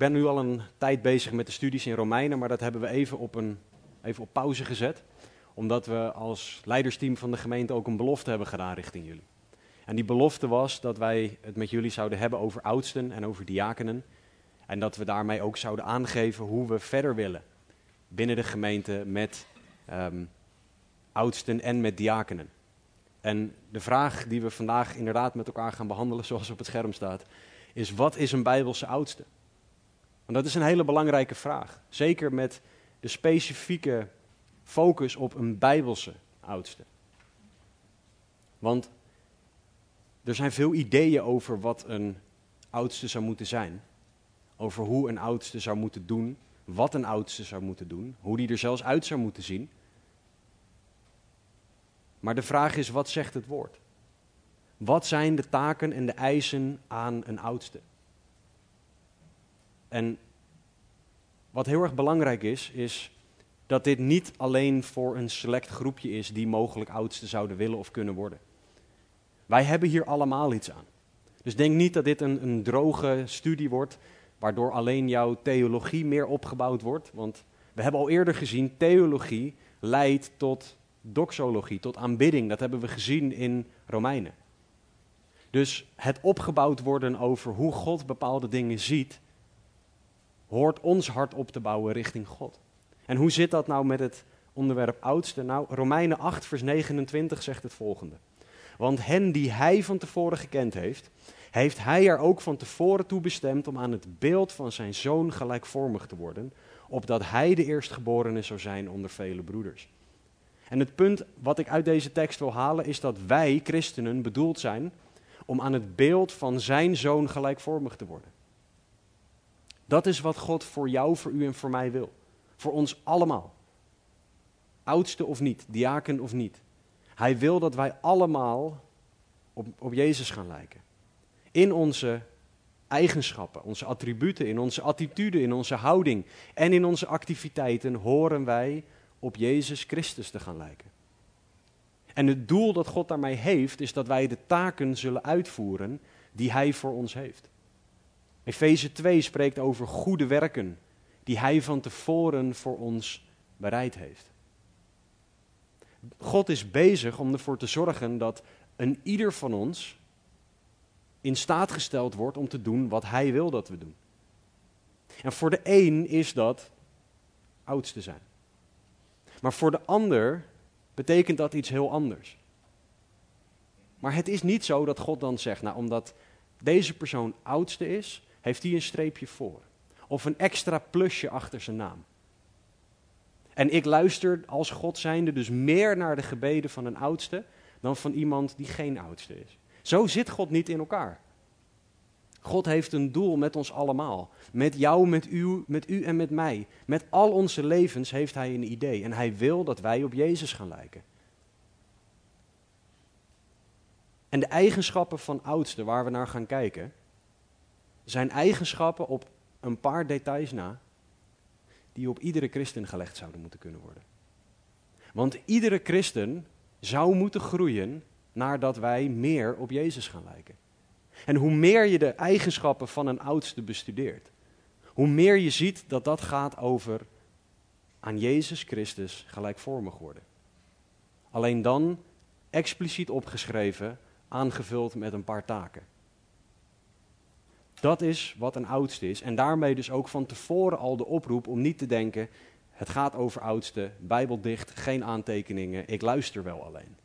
ben nu al een tijd bezig met de studies in Romeinen, maar dat hebben we even op, een, even op pauze gezet. Omdat we als leidersteam van de gemeente ook een belofte hebben gedaan richting jullie. En die belofte was dat wij het met jullie zouden hebben over oudsten en over diakenen. En dat we daarmee ook zouden aangeven hoe we verder willen binnen de gemeente met ehm, oudsten en met diakenen. En de vraag die we vandaag inderdaad met elkaar gaan behandelen, zoals op het scherm staat, is wat is een Bijbelse oudste? Want dat is een hele belangrijke vraag. Zeker met de specifieke focus op een Bijbelse oudste. Want er zijn veel ideeën over wat een oudste zou moeten zijn. Over hoe een oudste zou moeten doen, wat een oudste zou moeten doen, hoe die er zelfs uit zou moeten zien. Maar de vraag is, wat zegt het woord? Wat zijn de taken en de eisen aan een oudste? En wat heel erg belangrijk is, is dat dit niet alleen voor een select groepje is die mogelijk oudste zouden willen of kunnen worden. Wij hebben hier allemaal iets aan. Dus denk niet dat dit een, een droge studie wordt, waardoor alleen jouw theologie meer opgebouwd wordt. Want we hebben al eerder gezien, theologie leidt tot doxologie, tot aanbidding. Dat hebben we gezien in Romeinen. Dus het opgebouwd worden over hoe God bepaalde dingen ziet, hoort ons hart op te bouwen richting God. En hoe zit dat nou met het onderwerp oudste? Nou, Romeinen 8, vers 29 zegt het volgende. Want hen die hij van tevoren gekend heeft, heeft hij er ook van tevoren toe bestemd om aan het beeld van zijn zoon gelijkvormig te worden, opdat hij de eerstgeborene zou zijn onder vele broeders. En het punt wat ik uit deze tekst wil halen is dat wij, christenen, bedoeld zijn om aan het beeld van zijn zoon gelijkvormig te worden. Dat is wat God voor jou, voor u en voor mij wil. Voor ons allemaal. Oudste of niet, diaken of niet. Hij wil dat wij allemaal op, op Jezus gaan lijken. In onze eigenschappen, onze attributen, in onze attitude, in onze houding en in onze activiteiten horen wij op Jezus Christus te gaan lijken. En het doel dat God daarmee heeft, is dat wij de taken zullen uitvoeren die Hij voor ons heeft. Efeze 2 spreekt over goede werken die Hij van tevoren voor ons bereid heeft. God is bezig om ervoor te zorgen dat een ieder van ons in staat gesteld wordt om te doen wat Hij wil dat we doen. En voor de een is dat oudste zijn. Maar voor de ander betekent dat iets heel anders. Maar het is niet zo dat God dan zegt, nou omdat deze persoon oudste is, heeft hij een streepje voor. Of een extra plusje achter zijn naam. En ik luister als God zijnde dus meer naar de gebeden van een oudste dan van iemand die geen oudste is. Zo zit God niet in elkaar. God heeft een doel met ons allemaal. Met jou, met u, met u en met mij. Met al onze levens heeft Hij een idee. En Hij wil dat wij op Jezus gaan lijken. En de eigenschappen van oudste waar we naar gaan kijken, zijn eigenschappen op een paar details na, die op iedere christen gelegd zouden moeten kunnen worden. Want iedere christen zou moeten groeien nadat wij meer op Jezus gaan lijken. En hoe meer je de eigenschappen van een oudste bestudeert, hoe meer je ziet dat dat gaat over aan Jezus Christus gelijkvormig worden. Alleen dan expliciet opgeschreven, aangevuld met een paar taken. Dat is wat een oudste is. En daarmee dus ook van tevoren al de oproep om niet te denken: het gaat over oudste, bijbeldicht, geen aantekeningen, ik luister wel alleen.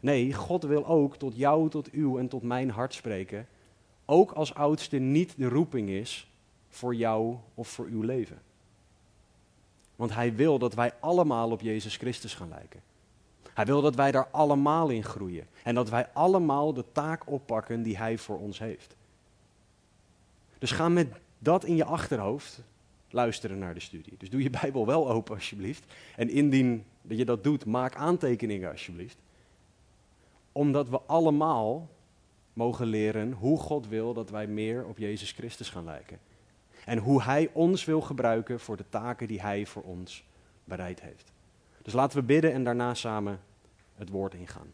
Nee, God wil ook tot jou, tot uw en tot mijn hart spreken. Ook als oudste niet de roeping is voor jou of voor uw leven. Want Hij wil dat wij allemaal op Jezus Christus gaan lijken. Hij wil dat wij daar allemaal in groeien. En dat wij allemaal de taak oppakken die Hij voor ons heeft. Dus ga met dat in je achterhoofd luisteren naar de studie. Dus doe je Bijbel wel open alsjeblieft. En indien dat je dat doet, maak aantekeningen alsjeblieft. Omdat we allemaal mogen leren hoe God wil dat wij meer op Jezus Christus gaan lijken. En hoe Hij ons wil gebruiken voor de taken die Hij voor ons bereid heeft. Dus laten we bidden en daarna samen het woord ingaan.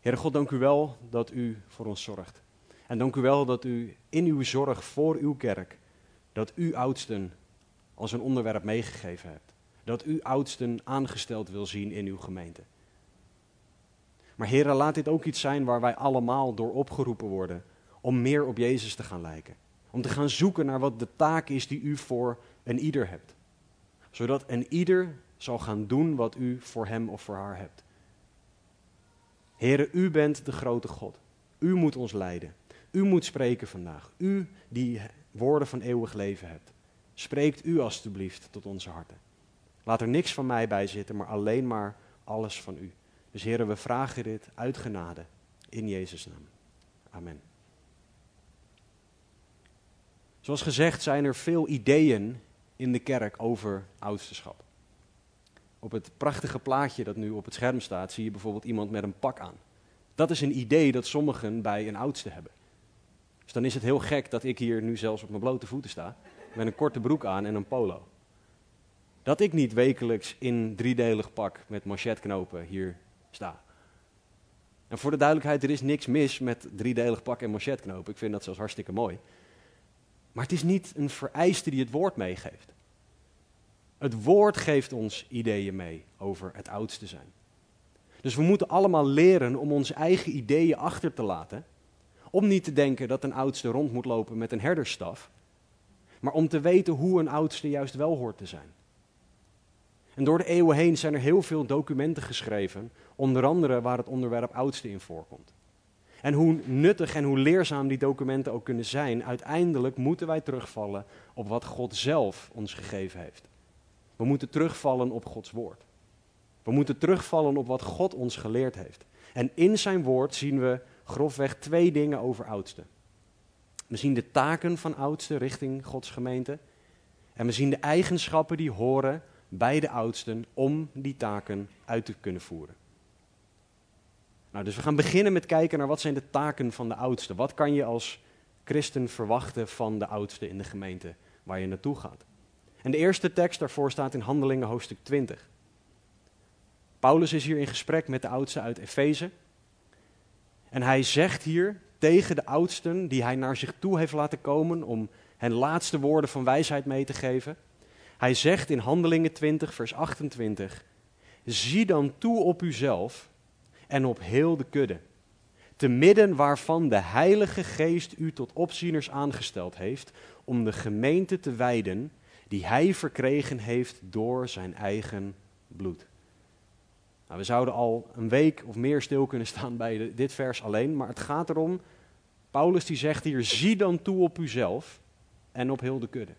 Heere God, dank u wel dat u voor ons zorgt. En dank u wel dat u in uw zorg voor uw kerk, dat u oudsten als een onderwerp meegegeven hebt. Dat u oudsten aangesteld wil zien in uw gemeente. Maar Heere, laat dit ook iets zijn waar wij allemaal door opgeroepen worden om meer op Jezus te gaan lijken. Om te gaan zoeken naar wat de taak is die u voor een ieder hebt. Zodat een ieder zal gaan doen wat u voor hem of voor haar hebt. Heere, u bent de grote God. U moet ons leiden. U moet spreken vandaag. U die woorden van eeuwig leven hebt. Spreekt u alstublieft tot onze harten. Laat er niks van mij bij zitten, maar alleen maar alles van u. Dus heren, we vragen dit uit genade in Jezus' naam. Amen. Zoals gezegd zijn er veel ideeën in de kerk over oudsterschap. Op het prachtige plaatje dat nu op het scherm staat, zie je bijvoorbeeld iemand met een pak aan. Dat is een idee dat sommigen bij een oudste hebben. Dus dan is het heel gek dat ik hier nu zelfs op mijn blote voeten sta, met een korte broek aan en een polo. Dat ik niet wekelijks in driedelig pak met manchetknopen hier sta. En voor de duidelijkheid, er is niks mis met driedelig pak en manchetknopen. Ik vind dat zelfs hartstikke mooi. Maar het is niet een vereiste die het woord meegeeft. Het woord geeft ons ideeën mee over het oudste zijn. Dus we moeten allemaal leren om onze eigen ideeën achter te laten. Om niet te denken dat een oudste rond moet lopen met een herdersstaf. Maar om te weten hoe een oudste juist wel hoort te zijn. En door de eeuwen heen zijn er heel veel documenten geschreven, onder andere waar het onderwerp oudste in voorkomt. En hoe nuttig en hoe leerzaam die documenten ook kunnen zijn, uiteindelijk moeten wij terugvallen op wat God zelf ons gegeven heeft. We moeten terugvallen op Gods woord. We moeten terugvallen op wat God ons geleerd heeft. En in zijn woord zien we grofweg twee dingen over oudsten. We zien de taken van oudsten richting Gods gemeente. En we zien de eigenschappen die horen bij de oudsten om die taken uit te kunnen voeren. Nou, dus we gaan beginnen met kijken naar wat zijn de taken van de oudsten. Wat kan je als christen verwachten van de oudsten in de gemeente waar je naartoe gaat? En de eerste tekst daarvoor staat in Handelingen hoofdstuk 20. Paulus is hier in gesprek met de oudsten uit Efeze. En hij zegt hier tegen de oudsten die hij naar zich toe heeft laten komen om hen laatste woorden van wijsheid mee te geven. Hij zegt in Handelingen 20, vers 28: Zie dan toe op uzelf en op heel de kudde, te midden waarvan de Heilige Geest u tot opzieners aangesteld heeft, om de gemeente te wijden die hij verkregen heeft door zijn eigen bloed. Nou, we zouden al een week of meer stil kunnen staan bij dit vers alleen, maar het gaat erom, Paulus die zegt hier, zie dan toe op uzelf en op heel de kudde.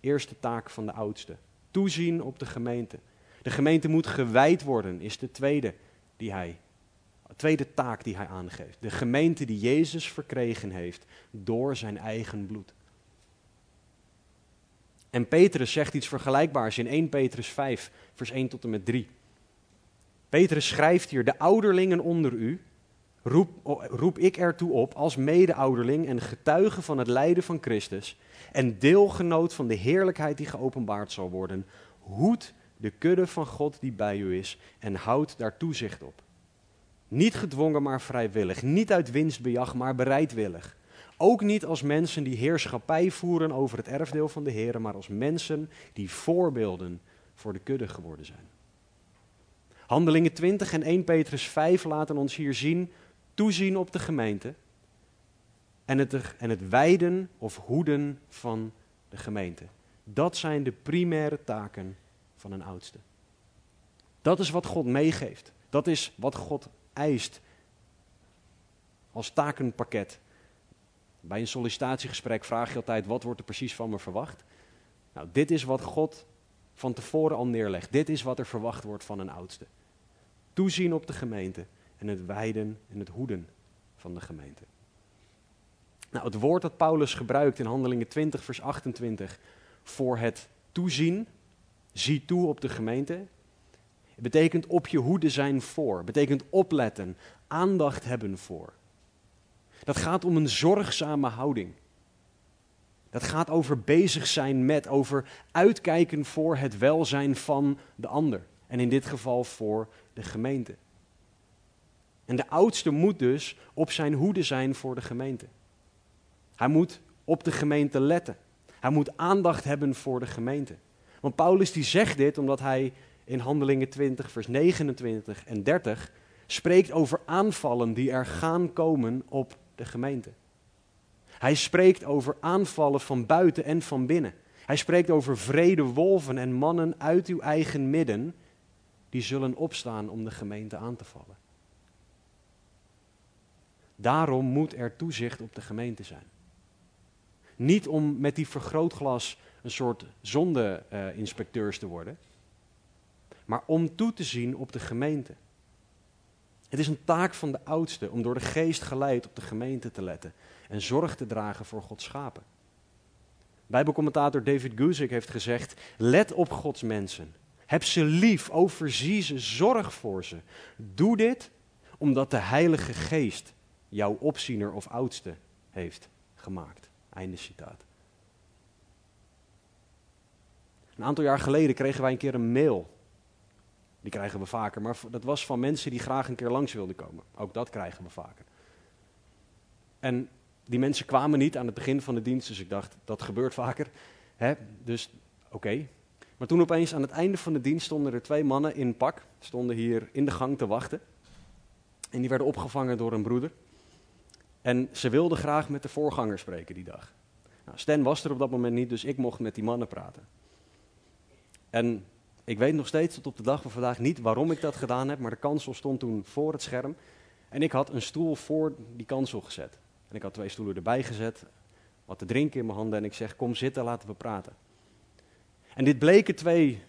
Eerste taak van de oudste. Toezien op de gemeente. De gemeente moet gewijd worden, is de tweede, die hij, tweede taak die hij aangeeft. De gemeente die Jezus verkregen heeft door zijn eigen bloed. En Petrus zegt iets vergelijkbaars in 1 Petrus 5, vers 1 tot en met 3. Petrus schrijft hier, de ouderlingen onder u, roep, roep ik ertoe op als mede-ouderling en getuige van het lijden van Christus en deelgenoot van de heerlijkheid die geopenbaard zal worden. Hoed de kudde van God die bij u is en houd daar toezicht op. Niet gedwongen, maar vrijwillig. Niet uit winstbejag, maar bereidwillig. Ook niet als mensen die heerschappij voeren over het erfdeel van de Heer, maar als mensen die voorbeelden voor de kudde geworden zijn. Handelingen 20 en 1 Petrus 5 laten ons hier zien, toezien op de gemeente en het, en het wijden of hoeden van de gemeente. Dat zijn de primaire taken van een oudste. Dat is wat God meegeeft. Dat is wat God eist als takenpakket. Bij een sollicitatiegesprek vraag je altijd: wat wordt er precies van me verwacht? Nou, dit is wat God van tevoren al neerlegt. Dit is wat er verwacht wordt van een oudste toezien op de gemeente en het wijden en het hoeden van de gemeente. Nou, het woord dat Paulus gebruikt in Handelingen 20, vers 28 voor het toezien, zie toe op de gemeente, betekent op je hoede zijn voor, betekent opletten, aandacht hebben voor. Dat gaat om een zorgzame houding. Dat gaat over bezig zijn met, over uitkijken voor het welzijn van de ander. En in dit geval voor de gemeente. En de oudste moet dus op zijn hoede zijn voor de gemeente. Hij moet op de gemeente letten. Hij moet aandacht hebben voor de gemeente. Want Paulus die zegt dit omdat hij in Handelingen 20, vers 29 en 30 spreekt over aanvallen die er gaan komen op de gemeente. Hij spreekt over aanvallen van buiten en van binnen. Hij spreekt over vrede wolven en mannen uit uw eigen midden die zullen opstaan om de gemeente aan te vallen. Daarom moet er toezicht op de gemeente zijn. Niet om met die vergrootglas een soort zonde-inspecteurs te worden, maar om toe te zien op de gemeente. Het is een taak van de oudste om door de geest geleid op de gemeente te letten en zorg te dragen voor Gods schapen. Bijbelcommentator David Guzik heeft gezegd: Let op Gods mensen. Heb ze lief, overzie ze, zorg voor ze. Doe dit omdat de Heilige Geest jouw opziener of oudste heeft gemaakt. Einde citaat. Een aantal jaar geleden kregen wij een keer een mail. Die krijgen we vaker, maar dat was van mensen die graag een keer langs wilden komen. Ook dat krijgen we vaker. En die mensen kwamen niet aan het begin van de dienst, dus ik dacht, dat gebeurt vaker. Hè? Dus oké. Maar toen opeens aan het einde van de dienst stonden er twee mannen in pak, stonden hier in de gang te wachten. En die werden opgevangen door een broeder. En ze wilden graag met de voorganger spreken die dag. Nou, Stan was er op dat moment niet, dus ik mocht met die mannen praten. En ik weet nog steeds tot op de dag van vandaag niet waarom ik dat gedaan heb, maar de kansel stond toen voor het scherm. En ik had een stoel voor die kansel gezet. En ik had twee stoelen erbij gezet, wat te drinken in mijn handen en ik zeg, kom zitten, laten we praten. En dit bleken twee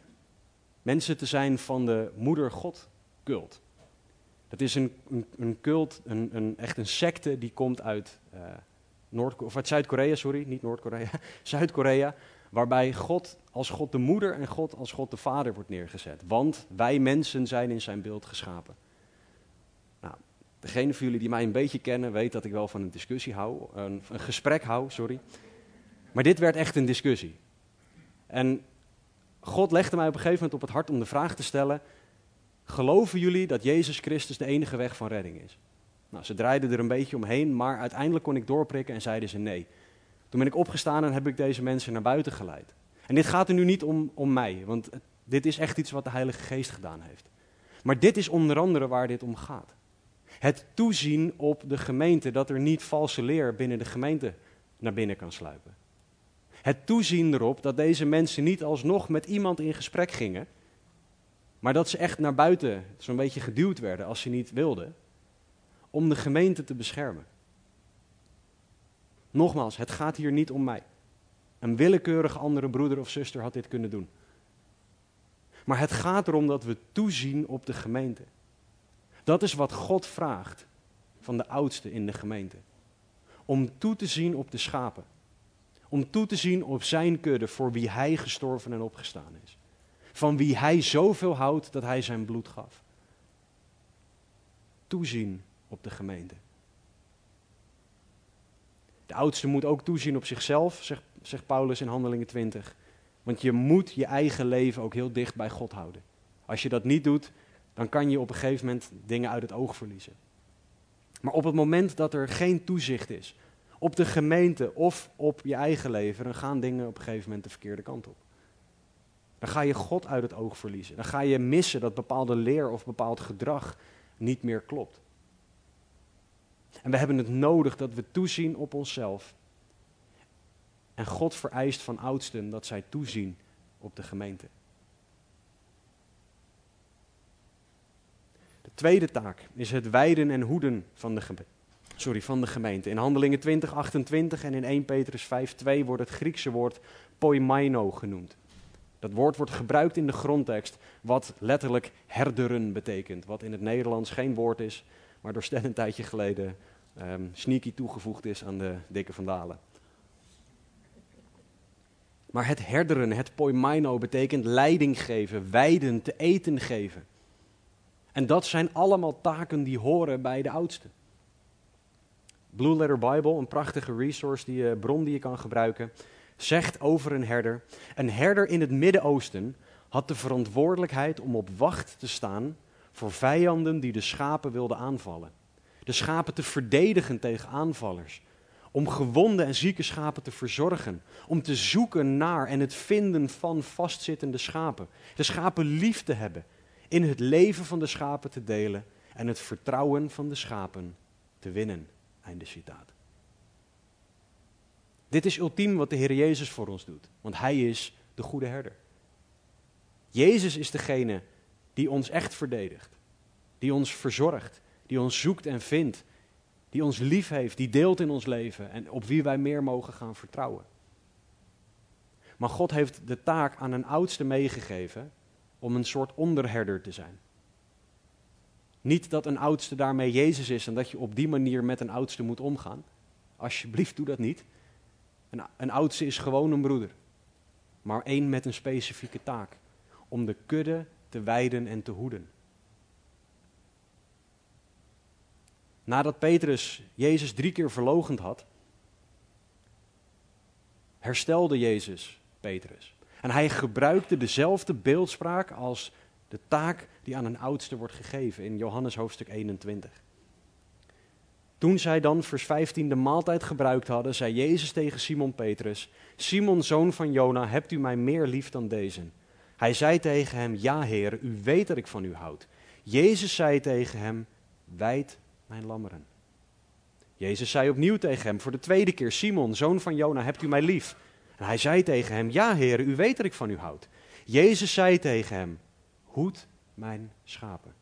mensen te zijn van de moeder God cult. Het is een, een, cult, een, een, echt een secte die komt uit, uh, Noord of uit Zuid-Korea, sorry, niet Noord-Korea, Zuid-Korea, waarbij God als God de moeder en God als God de vader wordt neergezet. Want wij mensen zijn in zijn beeld geschapen. Nou, degene van jullie die mij een beetje kennen, weet dat ik wel van een discussie hou, een, een gesprek hou, sorry. Maar dit werd echt een discussie. En God legde mij op een gegeven moment op het hart om de vraag te stellen: Geloven jullie dat Jezus Christus de enige weg van redding is? Nou, ze draaiden er een beetje omheen, maar uiteindelijk kon ik doorprikken en zeiden ze nee. Toen ben ik opgestaan en heb ik deze mensen naar buiten geleid. En dit gaat er nu niet om, om mij, want dit is echt iets wat de Heilige Geest gedaan heeft. Maar dit is onder andere waar dit om gaat. Het toezien op de gemeente dat er niet valse leer binnen de gemeente naar binnen kan sluipen. Het toezien erop dat deze mensen niet alsnog met iemand in gesprek gingen, maar dat ze echt naar buiten zo'n beetje geduwd werden als ze niet wilden, om de gemeente te beschermen. Nogmaals, het gaat hier niet om mij. Een willekeurige andere broeder of zuster had dit kunnen doen. Maar het gaat erom dat we toezien op de gemeente. Dat is wat God vraagt van de oudste in de gemeente. Om toe te zien op de schapen. Om toe te zien op zijn kudde voor wie hij gestorven en opgestaan is. Van wie hij zoveel houdt dat hij zijn bloed gaf. Toezien op de gemeente. De oudste moet ook toezien op zichzelf, zegt, zegt Paulus in Handelingen 20. Want je moet je eigen leven ook heel dicht bij God houden. Als je dat niet doet, dan kan je op een gegeven moment dingen uit het oog verliezen. Maar op het moment dat er geen toezicht is op de gemeente of op je eigen leven, dan gaan dingen op een gegeven moment de verkeerde kant op. Dan ga je God uit het oog verliezen. Dan ga je missen dat bepaalde leer of bepaald gedrag niet meer klopt. En we hebben het nodig dat we toezien op onszelf. En God vereist van oudsten dat zij toezien op de gemeente. De tweede taak is het wijden en hoeden van de, sorry, van de gemeente. In Handelingen 20, 28 en in 1 Petrus 5, 2 wordt het Griekse woord poimaino genoemd. Dat woord wordt gebruikt in de grondtekst, wat letterlijk herderen betekent. Wat in het Nederlands geen woord is, maar door Sten een tijdje geleden ehm, sneaky toegevoegd is aan de dikke vandalen. Maar het herderen, het poimaino, betekent leiding geven, wijden, te eten geven. En dat zijn allemaal taken die horen bij de oudste. Blue Letter Bible, een prachtige resource, die, uh, bron die je kan gebruiken, zegt over een herder: Een herder in het Midden-Oosten had de verantwoordelijkheid om op wacht te staan voor vijanden die de schapen wilden aanvallen. De schapen te verdedigen tegen aanvallers. Om gewonde en zieke schapen te verzorgen. Om te zoeken naar en het vinden van vastzittende schapen. De schapen lief te hebben. In het leven van de schapen te delen. En het vertrouwen van de schapen te winnen. Einde citaat. Dit is ultiem wat de Heer Jezus voor ons doet. Want Hij is de goede herder. Jezus is degene die ons echt verdedigt. Die ons verzorgt. Die ons zoekt en vindt. Die ons lief heeft. Die deelt in ons leven. En op wie wij meer mogen gaan vertrouwen. Maar God heeft de taak aan een oudste meegegeven om een soort onderherder te zijn. Niet dat een oudste daarmee Jezus is en dat je op die manier met een oudste moet omgaan. Alsjeblieft, doe dat niet. Een, oudste is gewoon een broeder. Maar één met een specifieke taak. Om de kudde te wijden en te hoeden. Nadat Petrus Jezus drie keer verlogend had, herstelde Jezus Petrus. En hij gebruikte dezelfde beeldspraak als de taak die aan een oudste wordt gegeven in Johannes hoofdstuk 21. Toen zij dan, vers 15, de maaltijd gebruikt hadden, zei Jezus tegen Simon Petrus: Simon, zoon van Jona, hebt u mij meer lief dan deze? Hij zei tegen hem: Ja, Heer, u weet dat ik van u houd. Jezus zei tegen hem: Wijd mijn lammeren. Jezus zei opnieuw tegen hem voor de tweede keer: Simon, zoon van Jona, hebt u mij lief? En hij zei tegen hem: Ja, Heer, u weet dat ik van u houd. Jezus zei tegen hem: Hoed mijn schapen.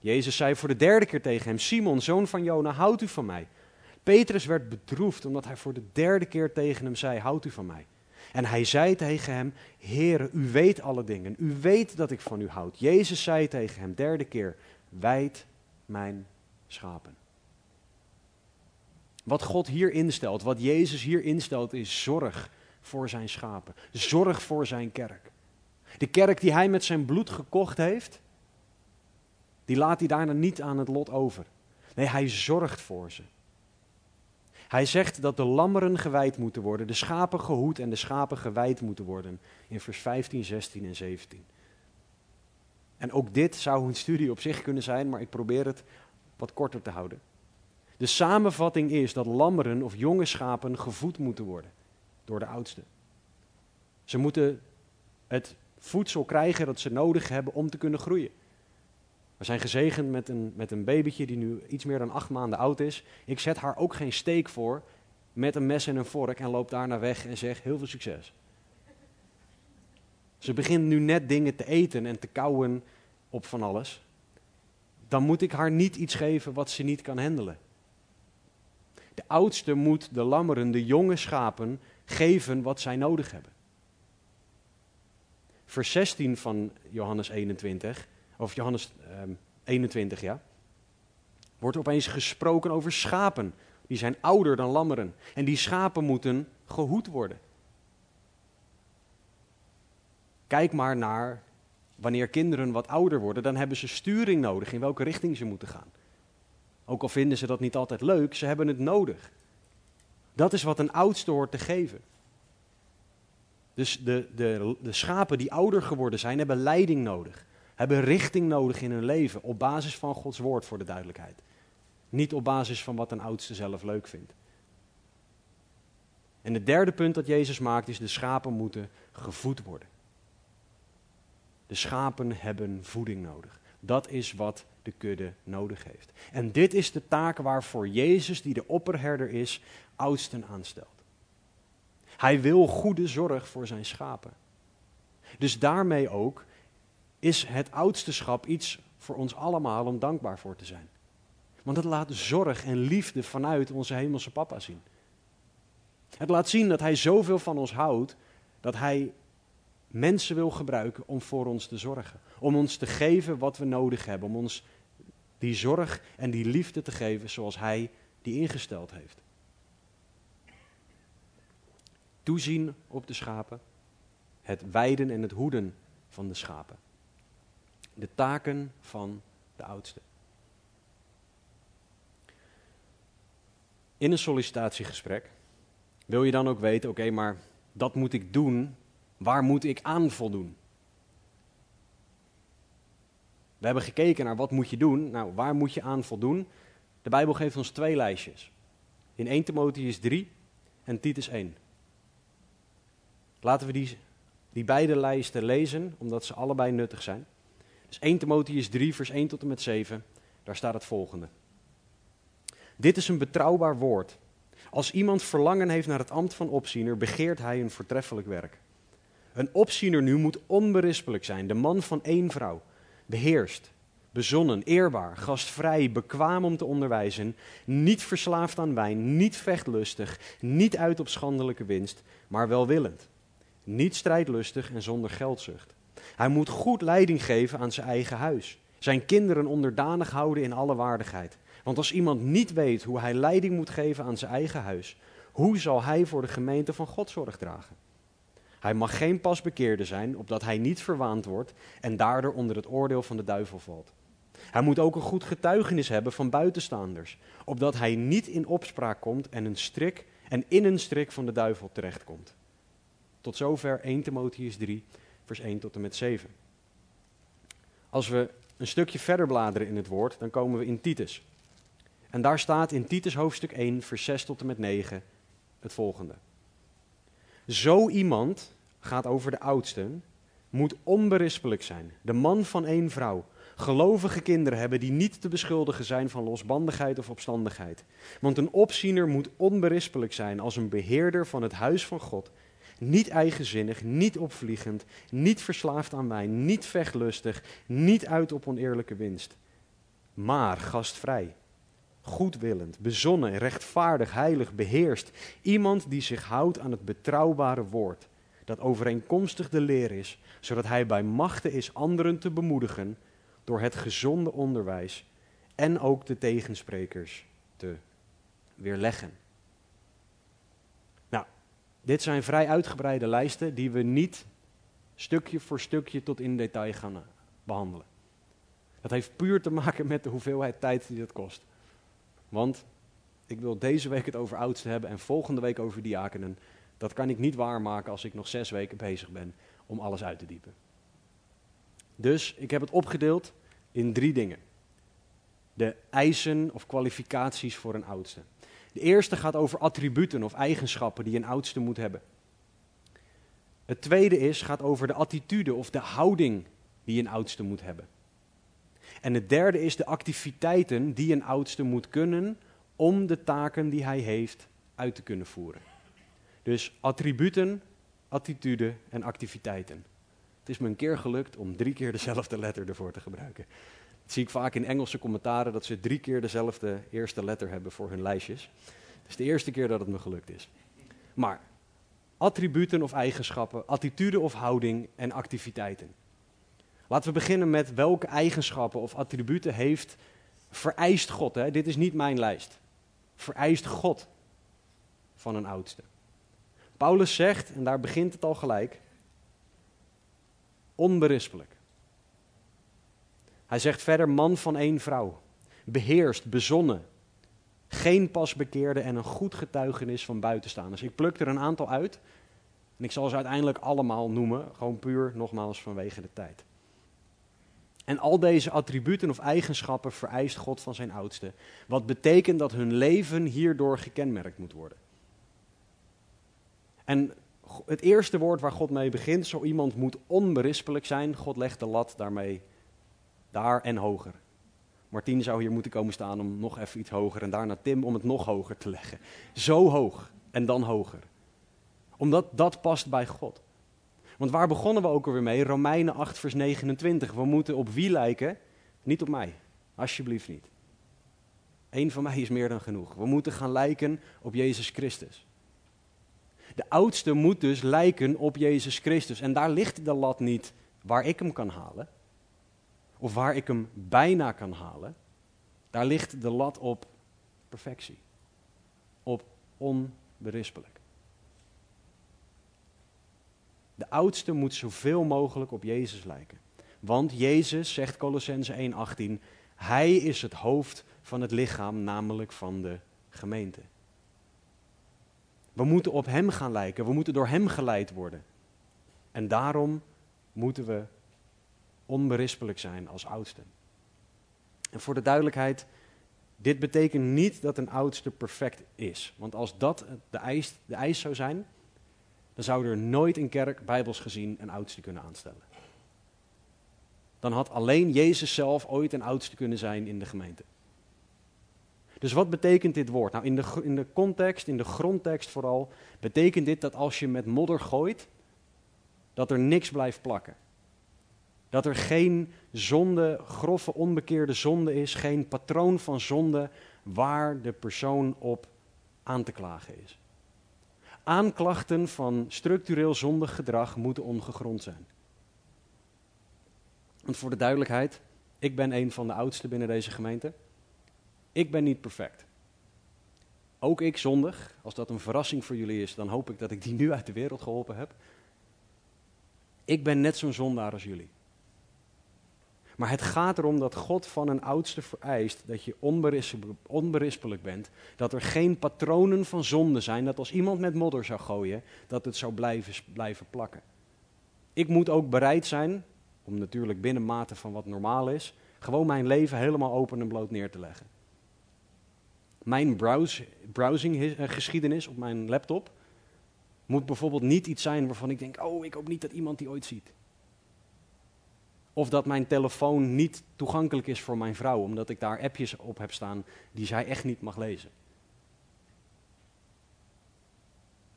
Jezus zei voor de derde keer tegen hem: Simon, zoon van Jona, houdt u van mij? Petrus werd bedroefd omdat hij voor de derde keer tegen hem zei: Houdt u van mij? En hij zei tegen hem: Heere, u weet alle dingen. U weet dat ik van u houd. Jezus zei tegen hem derde keer: Wijd mijn schapen. Wat God hier instelt, wat Jezus hier instelt, is zorg voor zijn schapen. Zorg voor zijn kerk. De kerk die hij met zijn bloed gekocht heeft, die laat hij daarna niet aan het lot over. Nee, hij zorgt voor ze. Hij zegt dat de lammeren gewijd moeten worden, de schapen gehoed en de schapen gewijd moeten worden. In vers 15, 16 en 17. En ook dit zou een studie op zich kunnen zijn, maar ik probeer het wat korter te houden. De samenvatting is dat lammeren of jonge schapen gevoed moeten worden door de oudste. Ze moeten het voedsel krijgen dat ze nodig hebben om te kunnen groeien. We zijn gezegend met een, met een babytje die nu iets meer dan acht maanden oud is. Ik zet haar ook geen steek voor met een mes en een vork en loop daarna weg en zeg heel veel succes. Ze begint nu net dingen te eten en te kauwen op van alles. Dan moet ik haar niet iets geven wat ze niet kan handelen. De oudste moet de lammeren, de jonge schapen, geven wat zij nodig hebben. Vers 16 van Johannes 21, of Johannes 21, ehm, ja, wordt opeens gesproken over schapen. Die zijn ouder dan lammeren. En die schapen moeten gehoed worden. Kijk maar naar wanneer kinderen wat ouder worden, dan hebben ze sturing nodig in welke richting ze moeten gaan. Ook al vinden ze dat niet altijd leuk, ze hebben het nodig. Dat is wat een oudste hoort te geven. Dus de, de, de schapen die ouder geworden zijn, hebben leiding nodig. Hebben richting nodig in hun leven. Op basis van Gods woord, voor de duidelijkheid. Niet op basis van wat een oudste zelf leuk vindt. En het derde punt dat Jezus maakt is: de schapen moeten gevoed worden. De schapen hebben voeding nodig. Dat is wat de kudde nodig heeft. En dit is de taak waarvoor Jezus, die de opperherder is, oudsten aanstelt. Hij wil goede zorg voor zijn schapen. Dus daarmee ook is het oudsteschap iets voor ons allemaal om dankbaar voor te zijn. Want het laat zorg en liefde vanuit onze hemelse papa zien. Het laat zien dat hij zoveel van ons houdt dat hij mensen wil gebruiken om voor ons te zorgen. Om ons te geven wat we nodig hebben. Om ons die zorg en die liefde te geven zoals Hij die ingesteld heeft. Toezien op de schapen, het weiden en het hoeden van de schapen. De taken van de oudste. In een sollicitatiegesprek wil je dan ook weten, oké, maar dat moet ik doen, waar moet ik aan voldoen? We hebben gekeken naar wat moet je doen. Nou, waar moet je aan voldoen? De Bijbel geeft ons twee lijstjes. In 1 Timotheus 3 en Titus 1. Laten we die, die beide lijsten lezen, omdat ze allebei nuttig zijn. Dus 1 Timotheus 3, vers 1 tot en met 7, daar staat het volgende. Dit is een betrouwbaar woord. Als iemand verlangen heeft naar het ambt van opziener, begeert hij een voortreffelijk werk. Een opziener nu moet onberispelijk zijn, de man van één vrouw, beheerst, bezonnen, eerbaar, gastvrij, bekwaam om te onderwijzen, niet verslaafd aan wijn, niet vechtlustig, niet uit op schandelijke winst, maar welwillend, niet strijdlustig en zonder geldzucht. Hij moet goed leiding geven aan zijn eigen huis, zijn kinderen onderdanig houden in alle waardigheid. Want als iemand niet weet hoe hij leiding moet geven aan zijn eigen huis, hoe zal hij voor de gemeente van God zorg dragen? Hij mag geen pasbekeerde zijn, opdat hij niet verwaand wordt en daardoor onder het oordeel van de duivel valt. Hij moet ook een goed getuigenis hebben van buitenstaanders, opdat hij niet in opspraak komt en, een strik, en in een strik van de duivel terechtkomt. Tot zover 1 Timotheus 3, vers 1 tot en met 7. Als we een stukje verder bladeren in het woord, dan komen we in Titus. En daar staat in Titus hoofdstuk 1, vers 6 tot en met 9 het volgende. Zo iemand, gaat over de oudsten, moet onberispelijk zijn, de man van één vrouw, gelovige kinderen hebben die niet te beschuldigen zijn van losbandigheid of opstandigheid. Want een opziener moet onberispelijk zijn als een beheerder van het huis van God, niet eigenzinnig, niet opvliegend, niet verslaafd aan wijn, niet vechtlustig, niet uit op oneerlijke winst, maar gastvrij goedwillend, bezonnen, rechtvaardig, heilig, beheerst. Iemand die zich houdt aan het betrouwbare woord, dat overeenkomstig de leer is, zodat hij bij machten is anderen te bemoedigen door het gezonde onderwijs en ook de tegensprekers te weerleggen. Dit zijn vrij uitgebreide lijsten die we niet stukje voor stukje tot in detail gaan eh, behandelen. Dat heeft puur te maken met de hoeveelheid tijd die het kost. Want ik wil deze week het over oudsten hebben en volgende week over diakenen. Dat kan ik niet waarmaken als ik nog zes weken bezig ben om alles uit te diepen. Dus ik heb het opgedeeld in drie dingen. De eisen of kwalificaties voor een oudste. De eerste gaat over attributen of eigenschappen die een oudste moet hebben. Het tweede is, gaat over de attitude of de houding die een oudste moet hebben. En het derde is de activiteiten die een oudste moet kunnen om de taken die hij heeft uit te kunnen voeren. Dus attributen, attitude en activiteiten. Het is me een keer gelukt om drie keer dezelfde letter ervoor te gebruiken. Dat zie ik vaak in Engelse commentaren dat ze drie keer dezelfde eerste letter hebben voor hun lijstjes. Het is de eerste keer dat het me gelukt is. Maar attributen of eigenschappen, attitude of houding en activiteiten. Laten we beginnen met welke eigenschappen of attributen heeft vereist God. Hè? Dit is niet mijn lijst. Vereist God van een oudste. Paulus zegt, en daar begint het al gelijk, onberispelijk. Hij zegt verder man van één vrouw, beheerst, bezonnen, geen pasbekeerde en een goed getuigenis van buitenstaanders. Ik pluk er een aantal uit en ik zal ze uiteindelijk allemaal noemen, gewoon puur nogmaals vanwege de tijd. En al deze attributen of eigenschappen vereist God van zijn oudste. Wat betekent dat hun leven hierdoor gekenmerkt moet worden. En het eerste woord waar God mee begint, zo iemand moet onberispelijk zijn. God legt de lat daarmee daar en hoger. Martien zou hier moeten komen staan om nog even iets hoger en daarna Tim om het nog hoger te leggen. Zo hoog en dan hoger. Omdat dat past bij God. Want waar begonnen we ook alweer mee? Romeinen 8, vers 29. We moeten op wie lijken? Niet op mij. Alsjeblieft niet. Eén van mij is meer dan genoeg. We moeten gaan lijken op Jezus Christus. De oudste moet dus lijken op Jezus Christus. En daar ligt de lat niet waar ik hem kan halen. Of waar ik hem bijna kan halen. Daar ligt de lat op perfectie. Op onberispelijk. De oudste moet zoveel mogelijk op Jezus lijken. Want Jezus, zegt Colossense 1:18, hij is het hoofd van het lichaam, namelijk van de gemeente. We moeten op Hem gaan lijken, we moeten door Hem geleid worden. En daarom moeten we onberispelijk zijn als oudsten. En voor de duidelijkheid, dit betekent niet dat een oudste perfect is. Want als dat de eis, de eis zou zijn, dan zou er nooit in kerk, bijbels gezien, een oudste kunnen aanstellen. Dan had alleen Jezus zelf ooit een oudste kunnen zijn in de gemeente. Dus wat betekent dit woord? Nou, in de, in de context, in de grondtekst vooral, betekent dit dat als je met modder gooit, dat er niks blijft plakken. Dat er geen zonde, grove, onbekeerde zonde is, geen patroon van zonde waar de persoon op aan te klagen is. Aanklachten van structureel zondig gedrag moeten ongegrond zijn. Want voor de duidelijkheid, ik ben een van de oudsten binnen deze gemeente. Ik ben niet perfect. Ook ik zondig. Als dat een verrassing voor jullie is, dan hoop ik dat ik die nu uit de wereld geholpen heb. Ik ben net zo'n zondaar als jullie. Maar het gaat erom dat God van een oudste vereist dat je onberispelijk bent. Dat er geen patronen van zonde zijn. Dat als iemand met modder zou gooien, dat het zou blijven, blijven plakken. Ik moet ook bereid zijn, om natuurlijk binnen mate van wat normaal is, gewoon mijn leven helemaal open en bloot neer te leggen. Mijn browse, browsinggeschiedenis op mijn laptop moet bijvoorbeeld niet iets zijn waarvan ik denk, oh, ik hoop niet dat iemand die ooit ziet. Of dat mijn telefoon niet toegankelijk is voor mijn vrouw, omdat ik daar appjes op heb staan die zij echt niet mag lezen.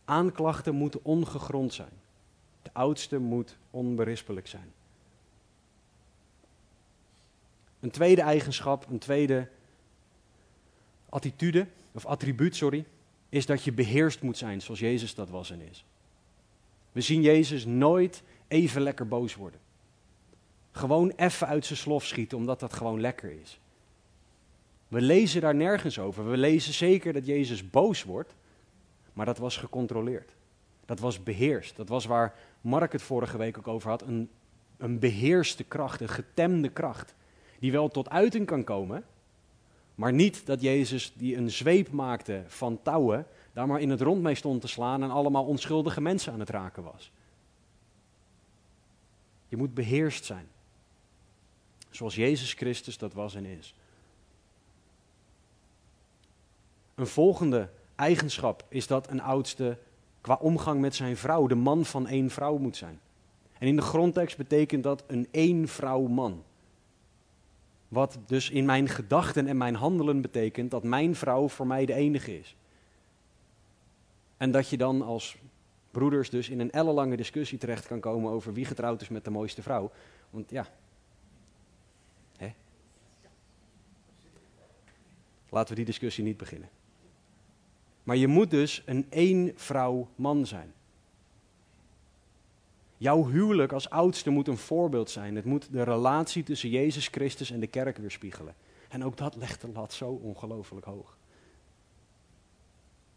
Aanklachten moeten ongegrond zijn. De oudste moet onberispelijk zijn. Een tweede eigenschap, een tweede attitude, of attribuut, sorry, is dat je beheerst moet zijn zoals Jezus dat was en is. We zien Jezus nooit even lekker boos worden. Gewoon even uit zijn slof schieten, omdat dat gewoon lekker is. We lezen daar nergens over. We lezen zeker dat Jezus boos wordt, maar dat was gecontroleerd. Dat was beheerst. Dat was waar Mark het vorige week ook over had. Een, een beheerste kracht, een getemde kracht. Die wel tot uiting kan komen, maar niet dat Jezus die een zweep maakte van touwen, daar maar in het rond mee stond te slaan en allemaal onschuldige mensen aan het raken was. Je moet beheerst zijn. Zoals Jezus Christus dat was en is. Een volgende eigenschap is dat een oudste qua omgang met zijn vrouw de man van één vrouw moet zijn. En in de grondtekst betekent dat een één vrouw man. Wat dus in mijn gedachten en mijn handelen betekent dat mijn vrouw voor mij de enige is. En dat je dan als broeders dus in een ellenlange discussie terecht kan komen over wie getrouwd is met de mooiste vrouw. Want ja. Laten we die discussie niet beginnen. Maar je moet dus een één vrouw man zijn. Jouw huwelijk als oudste moet een voorbeeld zijn. Het moet de relatie tussen Jezus Christus en de kerk weerspiegelen. En ook dat legt de lat zo ongelooflijk hoog.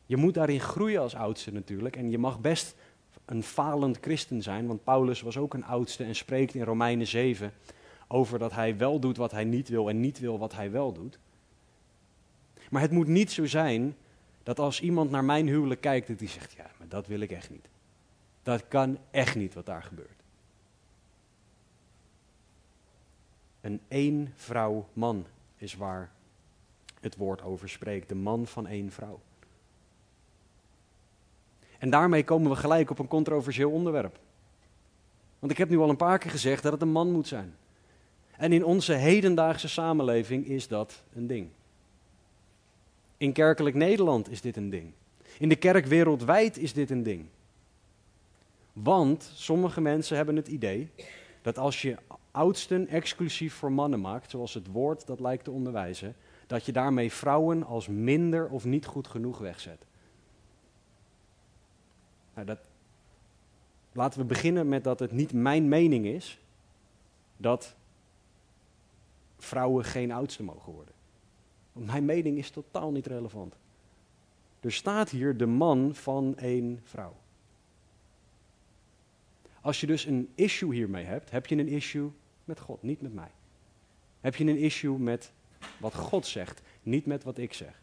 Je moet daarin groeien als oudste natuurlijk. En je mag best een falend christen zijn, want Paulus was ook een oudste en spreekt in Romeinen 7 over dat hij wel doet wat hij niet wil en niet wil wat hij wel doet. Maar het moet niet zo zijn dat als iemand naar mijn huwelijk kijkt, dat hij zegt, ja, maar dat wil ik echt niet. Dat kan echt niet wat daar gebeurt. Een één vrouw man is waar het woord over spreekt. De man van één vrouw. En daarmee komen we gelijk op een controversieel onderwerp. Want ik heb nu al een paar keer gezegd dat het een man moet zijn. En in onze hedendaagse samenleving is dat een ding. In kerkelijk Nederland is dit een ding. In de kerk wereldwijd is dit een ding. Want sommige mensen hebben het idee dat als je oudsten exclusief voor mannen maakt, zoals het woord dat lijkt te onderwijzen, dat je daarmee vrouwen als minder of niet goed genoeg wegzet. Nou, dat, laten we beginnen met dat het niet mijn mening is dat vrouwen geen oudste mogen worden. Mijn mening is totaal niet relevant. Er staat hier de man van één vrouw. Als je dus een issue hiermee hebt, heb je een issue met God, niet met mij. Heb je een issue met wat God zegt, niet met wat ik zeg.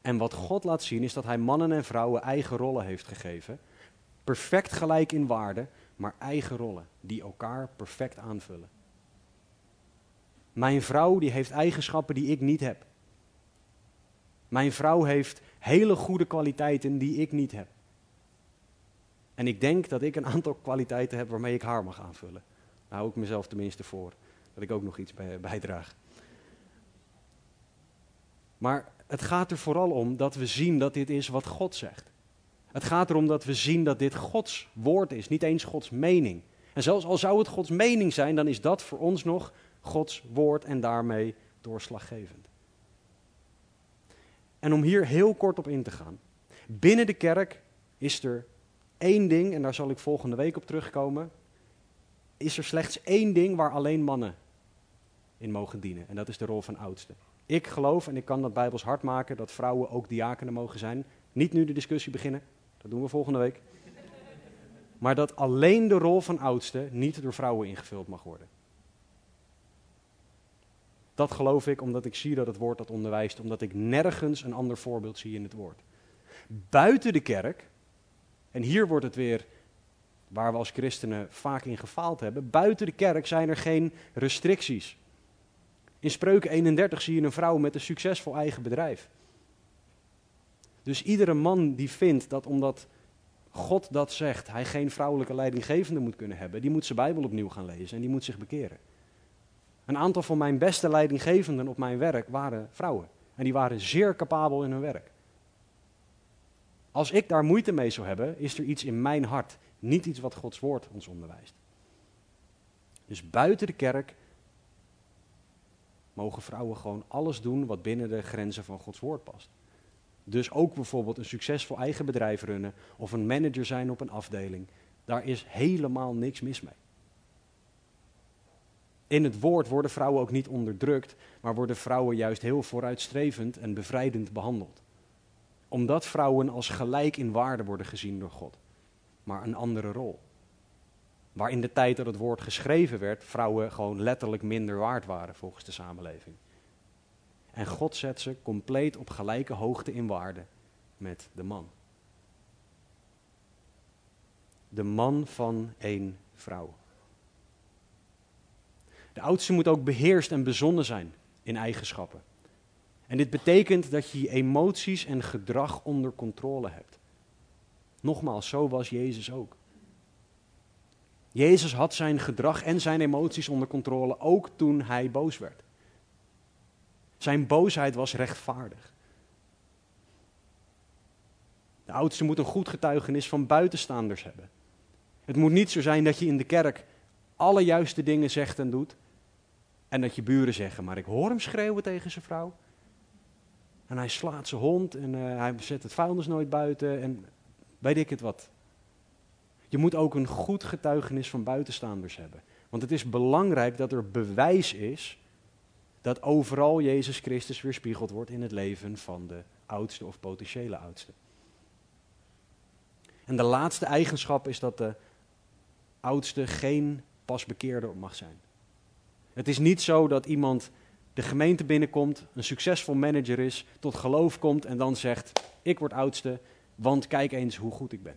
En wat God laat zien is dat hij mannen en vrouwen eigen rollen heeft gegeven. Perfect gelijk in waarde, maar eigen rollen die elkaar perfect aanvullen. Mijn vrouw die heeft eigenschappen die ik niet heb. Mijn vrouw heeft hele goede kwaliteiten die ik niet heb. En ik denk dat ik een aantal kwaliteiten heb waarmee ik haar mag aanvullen. Daar hou ik mezelf tenminste voor. Dat ik ook nog iets bij, bijdraag. Maar het gaat er vooral om dat we zien dat dit is wat God zegt. Het gaat erom dat we zien dat dit Gods woord is, niet eens Gods mening. En zelfs al zou het Gods mening zijn, dan is dat voor ons nog Gods woord en daarmee doorslaggevend. En om hier heel kort op in te gaan. Binnen de kerk is er één ding, en daar zal ik volgende week op terugkomen. Is er slechts één ding waar alleen mannen in mogen dienen. En dat is de rol van oudste. Ik geloof, en ik kan dat bijbels hard maken, dat vrouwen ook diakenen mogen zijn. Niet nu de discussie beginnen, dat doen we volgende week. Maar dat alleen de rol van oudste niet door vrouwen ingevuld mag worden. Dat geloof ik omdat ik zie dat het woord dat onderwijst, omdat ik nergens een ander voorbeeld zie in het woord. Buiten de kerk, en hier wordt het weer waar we als christenen vaak in gefaald hebben, buiten de kerk zijn er geen restricties. In Spreuken 31 zie je een vrouw met een succesvol eigen bedrijf. Dus iedere man die vindt dat omdat God dat zegt, hij geen vrouwelijke leidinggevende moet kunnen hebben, die moet zijn Bijbel opnieuw gaan lezen en die moet zich bekeren. Een aantal van mijn beste leidinggevenden op mijn werk waren vrouwen. En die waren zeer capabel in hun werk. Als ik daar moeite mee zou hebben, is er iets in mijn hart, niet iets wat Gods woord ons onderwijst. Dus buiten de kerk mogen vrouwen gewoon alles doen wat binnen de grenzen van Gods woord past. Dus ook bijvoorbeeld een succesvol eigen bedrijf runnen of een manager zijn op een afdeling. Daar is helemaal niks mis mee. In het woord worden vrouwen ook niet onderdrukt, maar worden vrouwen juist heel vooruitstrevend en bevrijdend behandeld. Omdat vrouwen als gelijk in waarde worden gezien door God, maar een andere rol. Waar in de tijd dat het woord geschreven werd, vrouwen gewoon letterlijk minder waard waren volgens de samenleving. En God zet ze compleet op gelijke hoogte in waarde met de man. De man van één vrouw. De oudste moet ook beheerst en bezonnen zijn in eigenschappen. En dit betekent dat je je emoties en gedrag onder controle hebt. Nogmaals, zo was Jezus ook. Jezus had zijn gedrag en zijn emoties onder controle ook toen hij boos werd. Zijn boosheid was rechtvaardig. De oudste moet een goed getuigenis van buitenstaanders hebben. Het moet niet zo zijn dat je in de kerk alle juiste dingen zegt en doet. En dat je buren zeggen, maar ik hoor hem schreeuwen tegen zijn vrouw. En hij slaat zijn hond en uh, hij zet het vuilnis nooit buiten en weet ik het wat. Je moet ook een goed getuigenis van buitenstaanders hebben. Want het is belangrijk dat er bewijs is dat overal Jezus Christus weerspiegeld wordt in het leven van de oudste of potentiële oudste. En de laatste eigenschap is dat de oudste geen pasbekeerde mag zijn. Het is niet zo dat iemand de gemeente binnenkomt, een succesvol manager is, tot geloof komt en dan zegt: Ik word oudste, want kijk eens hoe goed ik ben.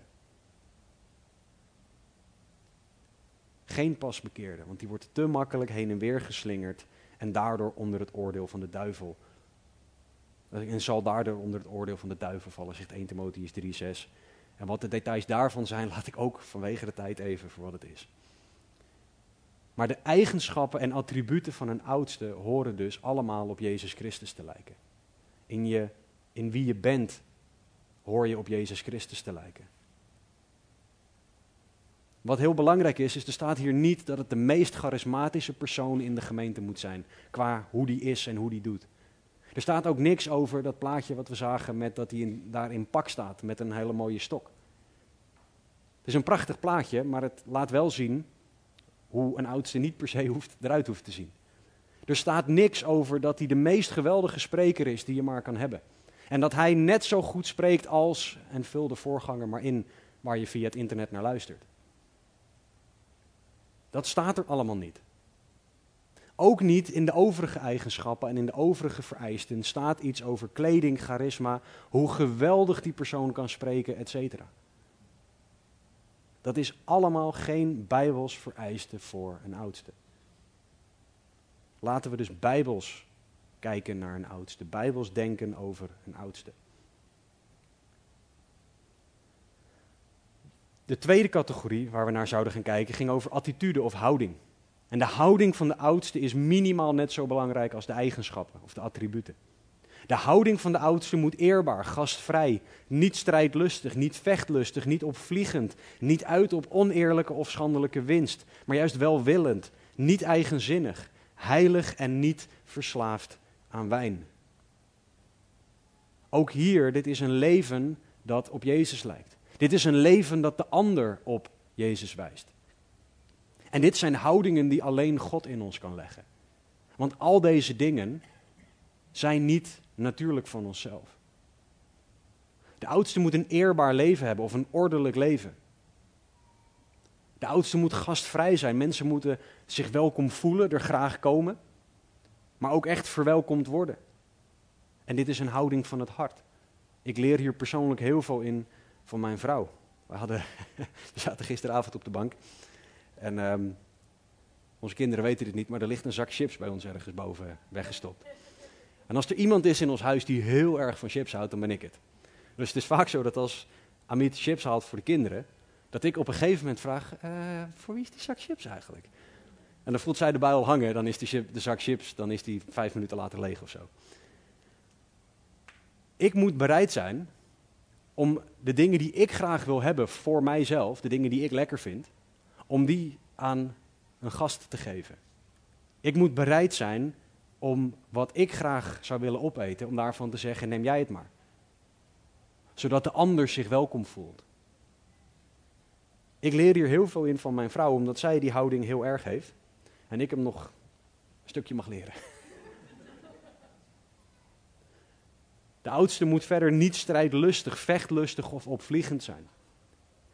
Geen pasbekeerde, want die wordt te makkelijk heen en weer geslingerd en daardoor onder het oordeel van de duivel. En zal daardoor onder het oordeel van de duivel vallen, zegt 1 Timotheus 3:6. En wat de details daarvan zijn, laat ik ook vanwege de tijd even voor wat het is. Maar de eigenschappen en attributen van een oudste horen dus allemaal op Jezus Christus te lijken. In, je, in wie je bent hoor je op Jezus Christus te lijken. Wat heel belangrijk is, is er staat hier niet dat het de meest charismatische persoon in de gemeente moet zijn. Qua hoe die is en hoe die doet. Er staat ook niks over dat plaatje wat we zagen met dat hij daar in pak staat met een hele mooie stok. Het is een prachtig plaatje, maar het laat wel zien hoe een oudste niet per se hoeft, eruit hoeft te zien. Er staat niks over dat hij de meest geweldige spreker is die je maar kan hebben. En dat hij net zo goed spreekt als, en vul de voorganger maar in, waar je via het internet naar luistert. Dat staat er allemaal niet. Ook niet in de overige eigenschappen en in de overige vereisten staat iets over kleding, charisma, hoe geweldig die persoon kan spreken, etc. Dat is allemaal geen bijbels vereiste voor een oudste. Laten we dus bijbels kijken naar een oudste, bijbels denken over een oudste. De tweede categorie waar we naar zouden gaan kijken ging over attitude of houding. En de houding van de oudste is minimaal net zo belangrijk als de eigenschappen of de attributen. De houding van de oudste moet eerbaar, gastvrij, niet strijdlustig, niet vechtlustig, niet opvliegend, niet uit op oneerlijke of schandelijke winst, maar juist welwillend, niet eigenzinnig, heilig en niet verslaafd aan wijn. Ook hier, dit is een leven dat op Jezus lijkt. Dit is een leven dat de ander op Jezus wijst. En dit zijn houdingen die alleen God in ons kan leggen. Want al deze dingen zijn niet natuurlijk van onszelf. De oudste moet een eerbaar leven hebben of een ordelijk leven. De oudste moet gastvrij zijn. Mensen moeten zich welkom voelen, er graag komen, maar ook echt verwelkomd worden. En dit is een houding van het hart. Ik leer hier persoonlijk heel veel in van mijn vrouw. We, hadden, zaten gisteravond op de bank en ehm, onze kinderen weten dit niet, maar er ligt een zak chips bij ons ergens boven weggestopt. En als er iemand is in ons huis die heel erg van chips houdt, dan ben ik het. Dus het is vaak zo dat als Amit chips haalt voor de kinderen, dat ik op een gegeven moment vraag, uh, voor wie is die zak chips eigenlijk? En dan voelt zij de al hangen, dan is die de zak chips, dan is die vijf minuten later leeg of zo. Ik moet bereid zijn om de dingen die ik graag wil hebben voor mijzelf, de dingen die ik lekker vind, om die aan een gast te geven. Ik moet bereid zijn om wat ik graag zou willen opeten, om daarvan te zeggen: neem jij het maar. Zodat de ander zich welkom voelt. Ik leer hier heel veel in van mijn vrouw, omdat zij die houding heel erg heeft. En ik hem nog een stukje mag leren. De oudste moet verder niet strijdlustig, vechtlustig of opvliegend zijn.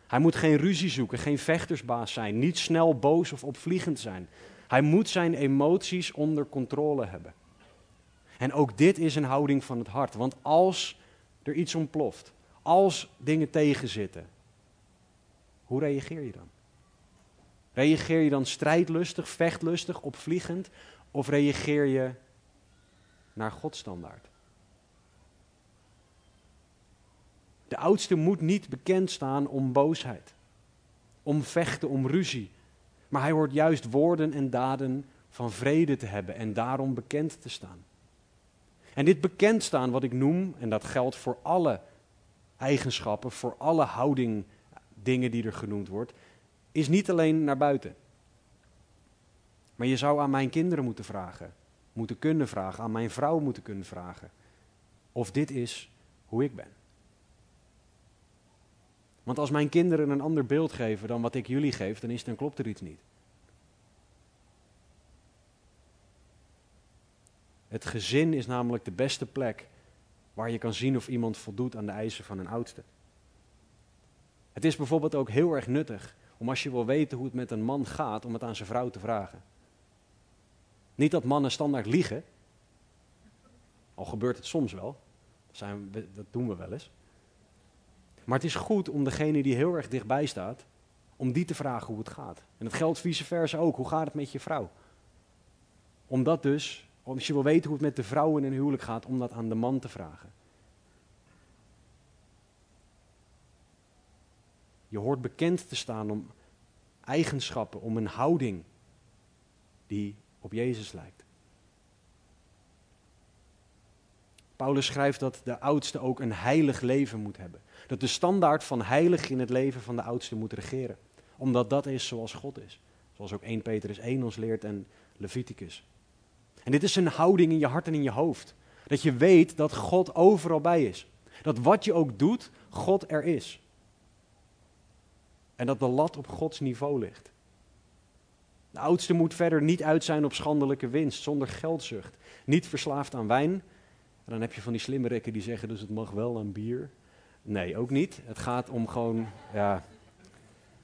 Hij moet geen ruzie zoeken, geen vechtersbaas zijn, niet snel boos of opvliegend zijn. Hij moet zijn emoties onder controle hebben. En ook dit is een houding van het hart. Want als er iets ontploft, als dingen tegenzitten, hoe reageer je dan? Reageer je dan strijdlustig, vechtlustig, opvliegend? Of reageer je naar Gods standaard? De oudste moet niet bekend staan om boosheid, om vechten, om ruzie. Maar hij hoort juist woorden en daden van vrede te hebben en daarom bekend te staan. En dit bekend staan, wat ik noem, en dat geldt voor alle eigenschappen, voor alle houding, dingen die er genoemd wordt, is niet alleen naar buiten. Maar je zou aan mijn kinderen moeten vragen, moeten kunnen vragen, aan mijn vrouw moeten kunnen vragen, of dit is hoe ik ben. Want als mijn kinderen een ander beeld geven dan wat ik jullie geef, dan, is, dan klopt er iets niet. Het gezin is namelijk de beste plek waar je kan zien of iemand voldoet aan de eisen van een oudste. Het is bijvoorbeeld ook heel erg nuttig om als je wil weten hoe het met een man gaat, om het aan zijn vrouw te vragen. Niet dat mannen standaard liegen, al gebeurt het soms wel, dat, zijn, dat doen we wel eens. Maar het is goed om degene die heel erg dichtbij staat, om die te vragen hoe het gaat. En dat geldt vice versa ook. Hoe gaat het met je vrouw? Om dat dus, als je wil weten hoe het met de vrouw in een huwelijk gaat, om dat aan de man te vragen. Je hoort bekend te staan om eigenschappen, om een houding die op Jezus lijkt. Paulus schrijft dat de oudste ook een heilig leven moet hebben. Dat de standaard van heilig in het leven van de oudste moet regeren. Omdat dat is zoals God is. Zoals ook 1 Petrus 1 ons leert en Leviticus. En dit is een houding in je hart en in je hoofd. Dat je weet dat God overal bij is. Dat wat je ook doet, God er is. En dat de lat op Gods niveau ligt. De oudste moet verder niet uit zijn op schandelijke winst, zonder geldzucht. Niet verslaafd aan wijn. En dan heb je van die slimmerikken die zeggen, dus het mag wel aan bier. Nee, ook niet. Het gaat om gewoon, ja...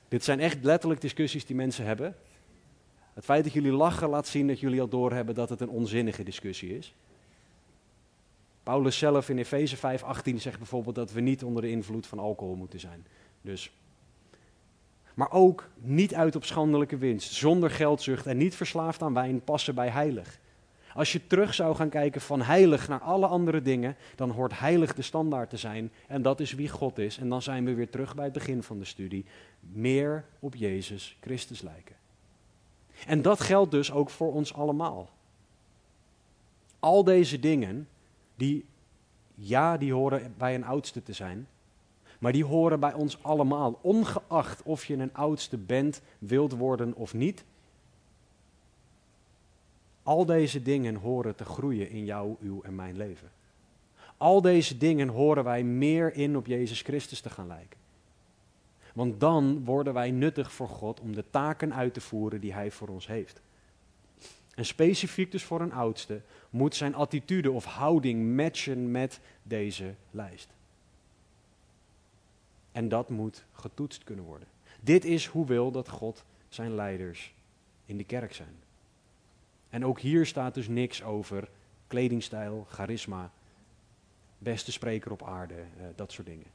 Dit zijn echt letterlijk discussies die mensen hebben. Het feit dat jullie lachen laat zien dat jullie al doorhebben dat het een onzinnige discussie is. Paulus zelf in Efeze 5:18 zegt bijvoorbeeld dat we niet onder de invloed van alcohol moeten zijn. Dus maar ook niet uit op schandelijke winst, zonder geldzucht en niet verslaafd aan wijn passen bij heilig. Als je terug zou gaan kijken van heilig naar alle andere dingen, dan hoort heilig de standaard te zijn. En dat is wie God is. En dan zijn we weer terug bij het begin van de studie. Meer op Jezus Christus lijken. En dat geldt dus ook voor ons allemaal. Al deze dingen, die, ja, die horen bij een oudste te zijn. Maar die horen bij ons allemaal, ongeacht of je een oudste bent, wilt worden of niet. Al deze dingen horen te groeien in jou, uw en mijn leven. Al deze dingen horen wij meer in op Jezus Christus te gaan lijken. Want dan worden wij nuttig voor God om de taken uit te voeren die Hij voor ons heeft. En specifiek dus voor een oudste moet zijn attitude of houding matchen met deze lijst. En dat moet getoetst kunnen worden. Dit is hoe wil dat God zijn leiders in de kerk zijn. En ook hier staat dus niks over kledingstijl, charisma, beste spreker op aarde, eh, dat soort dingen.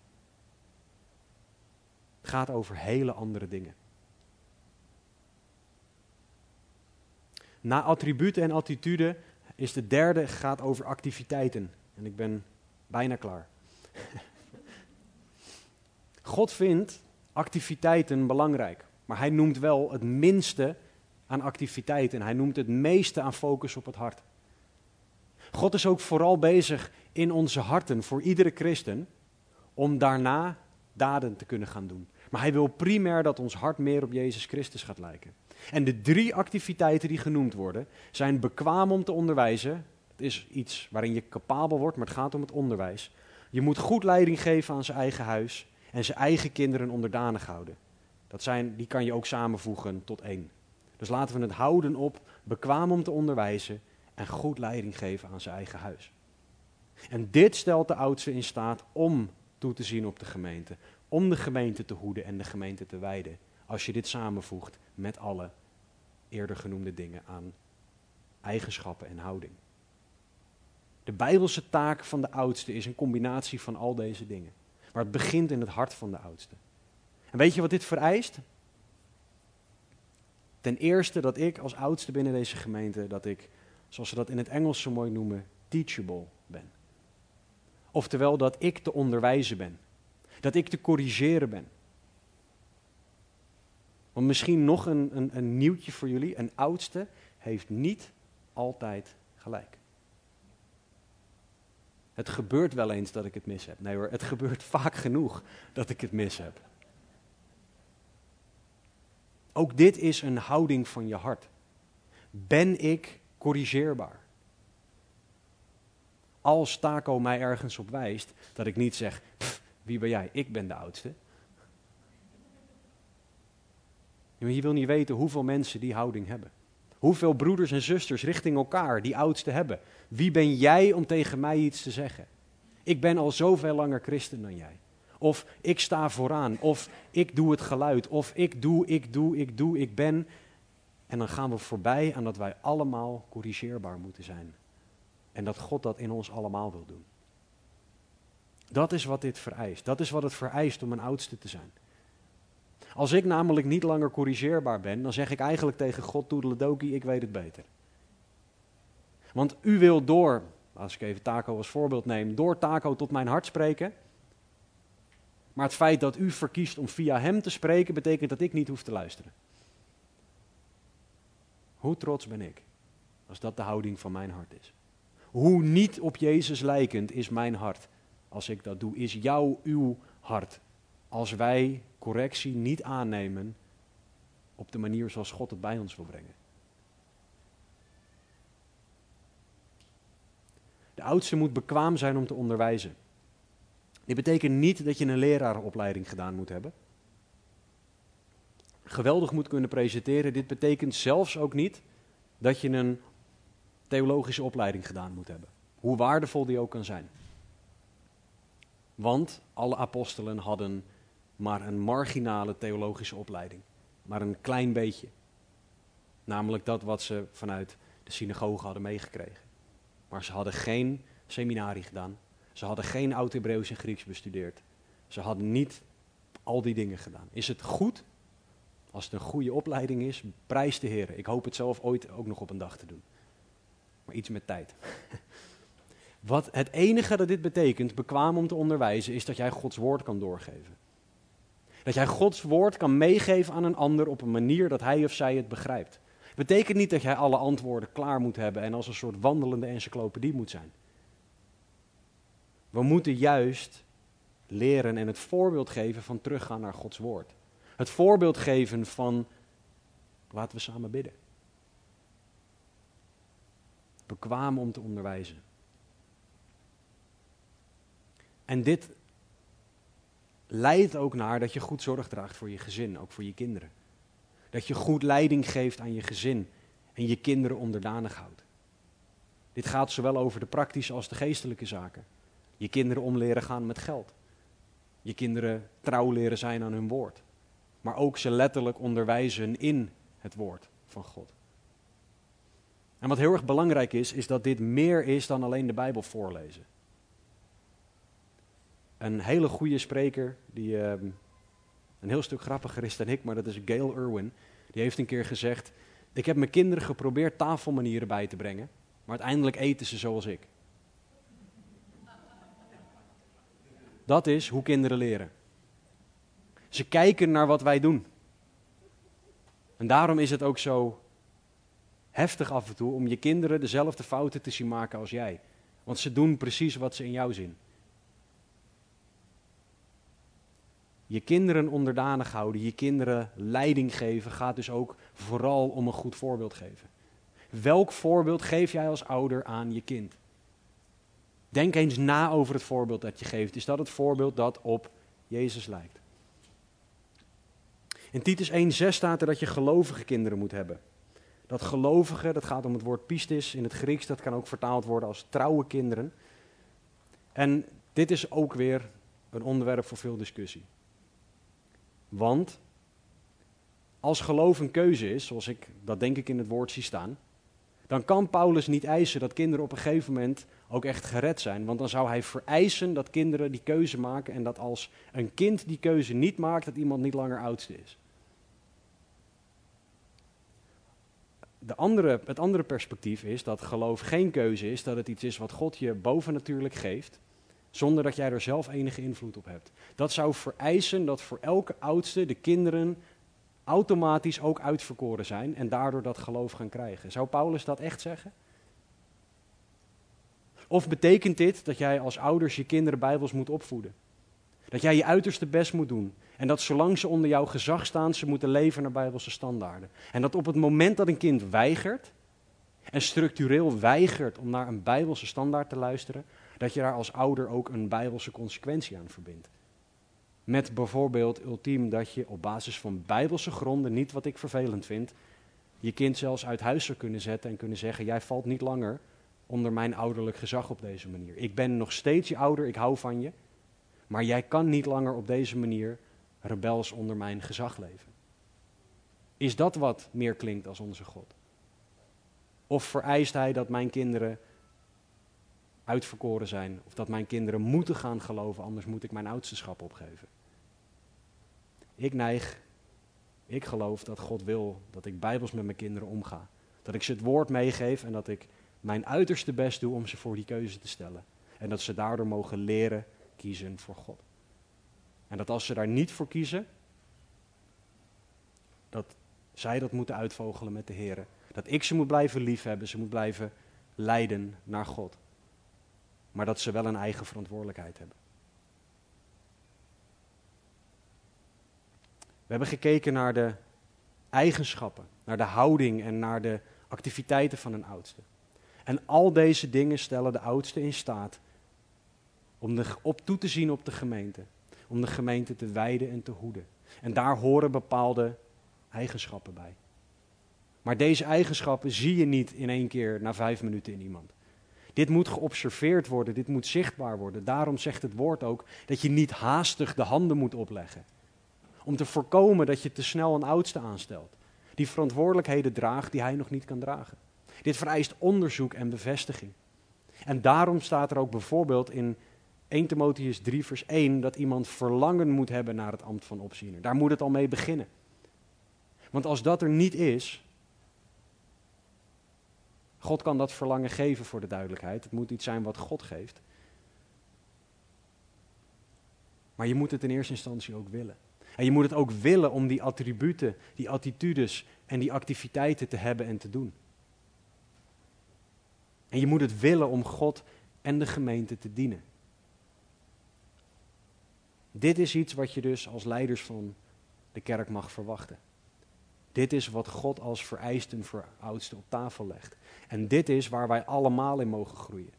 Het gaat over hele andere dingen. Na attributen en attitude is de derde gaat over activiteiten. En ik ben bijna klaar. God vindt activiteiten belangrijk, maar hij noemt wel het minste aan activiteiten. Hij noemt het meeste aan focus op het hart. God is ook vooral bezig in onze harten voor iedere christen om daarna daden te kunnen gaan doen. Maar hij wil primair dat ons hart meer op Jezus Christus gaat lijken. En de drie activiteiten die genoemd worden zijn bekwaam om te onderwijzen. Het is iets waarin je capabel wordt, maar het gaat om het onderwijs. Je moet goed leiding geven aan zijn eigen huis en zijn eigen kinderen onderdanig houden. Dat zijn, die kan je ook samenvoegen tot één. Dus laten we het houden op bekwaam om te onderwijzen en goed leiding geven aan zijn eigen huis. En dit stelt de oudste in staat om toe te zien op de gemeente, om de gemeente te hoeden en de gemeente te wijden. Als je dit samenvoegt met alle eerder genoemde dingen aan eigenschappen en houding. De bijbelse taak van de oudste is een combinatie van al deze dingen. Maar het begint in het hart van de oudste. En weet je wat dit vereist? Ten eerste dat ik als oudste binnen deze gemeente, dat ik, zoals ze dat in het Engels zo mooi noemen, teachable ben. Oftewel dat ik te onderwijzen ben. Dat ik te corrigeren ben. Want misschien nog een, een, een nieuwtje voor jullie. Een oudste heeft niet altijd gelijk. Het gebeurt wel eens dat ik het mis heb. Nee hoor, het gebeurt vaak genoeg dat ik het mis heb. Ook dit is een houding van je hart. Ben ik corrigeerbaar? Als Taco mij ergens op wijst, dat ik niet zeg, wie ben jij? Ik ben de oudste. Je wil niet weten hoeveel mensen die houding hebben. Hoeveel broeders en zusters richting elkaar die oudste hebben. Wie ben jij om tegen mij iets te zeggen? Ik ben al zoveel langer christen dan jij. Of ik sta vooraan. Of ik doe het geluid. Of ik doe, ik doe, ik doe, ik ben. En dan gaan we voorbij aan dat wij allemaal corrigeerbaar moeten zijn. En dat God dat in ons allemaal wil doen. Dat is wat dit vereist. Dat is wat het vereist om een oudste te zijn. Als ik namelijk niet langer corrigeerbaar ben, dan zeg ik eigenlijk tegen God, toedeledokie, ik weet het beter. Want u wil door, als ik even Taco als voorbeeld neem, door Taco tot mijn hart spreken. Maar het feit dat u verkiest om via hem te spreken, betekent dat ik niet hoef te luisteren. Hoe trots ben ik als dat de houding van mijn hart is? Hoe niet op Jezus lijkend is mijn hart als ik dat doe? Is jouw, uw hart als wij correctie niet aannemen op de manier zoals God het bij ons wil brengen? De oudste moet bekwaam zijn om te onderwijzen. Dit betekent niet dat je een lerarenopleiding gedaan moet hebben. geweldig moet kunnen presenteren. Dit betekent zelfs ook niet dat je een theologische opleiding gedaan moet hebben. Hoe waardevol die ook kan zijn. Want alle apostelen hadden maar een marginale theologische opleiding. Maar een klein beetje. Namelijk dat wat ze vanuit de synagoge hadden meegekregen. Maar ze hadden geen seminarie gedaan. Ze hadden geen Oud-Hebreeuws en Grieks bestudeerd. Ze hadden niet al die dingen gedaan. Is het goed? Als het een goede opleiding is, prijs de Heer. Ik hoop het zelf ooit ook nog op een dag te doen. Maar iets met tijd. Wat het enige dat dit betekent, bekwaam om te onderwijzen, is dat jij Gods woord kan doorgeven. Dat jij Gods woord kan meegeven aan een ander op een manier dat hij of zij het begrijpt. Betekent niet dat jij alle antwoorden klaar moet hebben en als een soort wandelende encyclopedie moet zijn. We moeten juist leren en het voorbeeld geven van teruggaan naar Gods woord. Het voorbeeld geven van laten we samen bidden. Bekwaam om te onderwijzen. En dit leidt ook naar dat je goed zorg draagt voor je gezin, ook voor je kinderen. Dat je goed leiding geeft aan je gezin en je kinderen onderdanig houdt. Dit gaat zowel over de praktische als de geestelijke zaken. Je kinderen om leren gaan met geld. Je kinderen trouw leren zijn aan hun woord. Maar ook ze letterlijk onderwijzen in het woord van God. En wat heel erg belangrijk is, is dat dit meer is dan alleen de Bijbel voorlezen. Een hele goede spreker, die uh, een heel stuk grappiger is dan ik, maar dat is Gail Irwin. Die heeft een keer gezegd: Ik heb mijn kinderen geprobeerd tafelmanieren bij te brengen, maar uiteindelijk eten ze zoals ik. Dat is hoe kinderen leren. Ze kijken naar wat wij doen. En daarom is het ook zo heftig af en toe om je kinderen dezelfde fouten te zien maken als jij. Want ze doen precies wat ze in jou zien. Je kinderen onderdanig houden, je kinderen leiding geven, gaat dus ook vooral om een goed voorbeeld geven. Welk voorbeeld geef jij als ouder aan je kind? Denk eens na over het voorbeeld dat je geeft. Is dat het voorbeeld dat op Jezus lijkt? In Titus 1,6 staat er dat je gelovige kinderen moet hebben. Dat gelovige, dat gaat om het woord pistis in het Grieks, dat kan ook vertaald worden als trouwe kinderen. En dit is ook weer een onderwerp voor veel discussie. Want als geloof een keuze is, zoals ik dat denk ik in het woord zie staan, dan kan Paulus niet eisen dat kinderen op een gegeven moment ook echt gered zijn. Want dan zou hij vereisen dat kinderen die keuze maken en dat als een kind die keuze niet maakt, dat iemand niet langer oudste is. De andere, het andere perspectief is dat geloof geen keuze is, dat het iets is wat God je bovennatuurlijk geeft, zonder dat jij er zelf enige invloed op hebt. Dat zou vereisen dat voor elke oudste de kinderen automatisch ook uitverkoren zijn en daardoor dat geloof gaan krijgen. Zou Paulus dat echt zeggen? Of betekent dit dat jij als ouders je kinderen bijbels moet opvoeden? Dat jij je uiterste best moet doen. En dat zolang ze onder jouw gezag staan, ze moeten leven naar bijbelse standaarden. En dat op het moment dat een kind weigert, en structureel weigert om naar een bijbelse standaard te luisteren, dat je daar als ouder ook een bijbelse consequentie aan verbindt. Met bijvoorbeeld ultiem dat je op basis van bijbelse gronden, niet wat ik vervelend vind, je kind zelfs uit huis zou kunnen zetten en kunnen zeggen: Jij valt niet langer onder mijn ouderlijk gezag op deze manier. Ik ben nog steeds je ouder, ik hou van je, maar jij kan niet langer op deze manier rebels onder mijn gezag leven. Is dat wat meer klinkt als onze God? Of vereist hij dat mijn kinderen uitverkoren zijn, of dat mijn kinderen moeten gaan geloven, anders moet ik mijn oudsteschap opgeven? Ik neig, ik geloof dat God wil dat ik bijbels met mijn kinderen omga. Dat ik ze het woord meegeef en dat ik mijn uiterste best doe om ze voor die keuze te stellen. En dat ze daardoor mogen leren kiezen voor God. En dat als ze daar niet voor kiezen, dat zij dat moeten uitvogelen met de Heer. Dat ik ze moet blijven liefhebben, ze moet blijven leiden naar God. Maar dat ze wel een eigen verantwoordelijkheid hebben. We hebben gekeken naar de eigenschappen, naar de houding en naar de activiteiten van een oudste. En al deze dingen stellen de oudste in staat om de, op toe te zien op de gemeente. Om de gemeente te wijden en te hoeden. En daar horen bepaalde eigenschappen bij. Maar deze eigenschappen zie je niet in één keer na vijf minuten in iemand. Dit moet geobserveerd worden, dit moet zichtbaar worden. Daarom zegt het woord ook dat je niet haastig de handen moet opleggen. Om te voorkomen dat je te snel een oudste aanstelt. Die verantwoordelijkheden draagt die hij nog niet kan dragen. Dit vereist onderzoek en bevestiging. En daarom staat er ook bijvoorbeeld in 1 Timotheus 3 vers 1 dat iemand verlangen moet hebben naar het ambt van opziener. Daar moet het al mee beginnen. Want als dat er niet is, God kan dat verlangen geven voor de duidelijkheid. Het moet iets zijn wat God geeft. Maar je moet het in eerste instantie ook willen. En je moet het ook willen om die attributen, die attitudes en die activiteiten te hebben en te doen. En je moet het willen om God en de gemeente te dienen. Dit is iets wat je dus als leiders van de kerk mag verwachten. Dit is wat God als vereisten voor oudsten op tafel legt. En dit is waar wij allemaal in mogen groeien.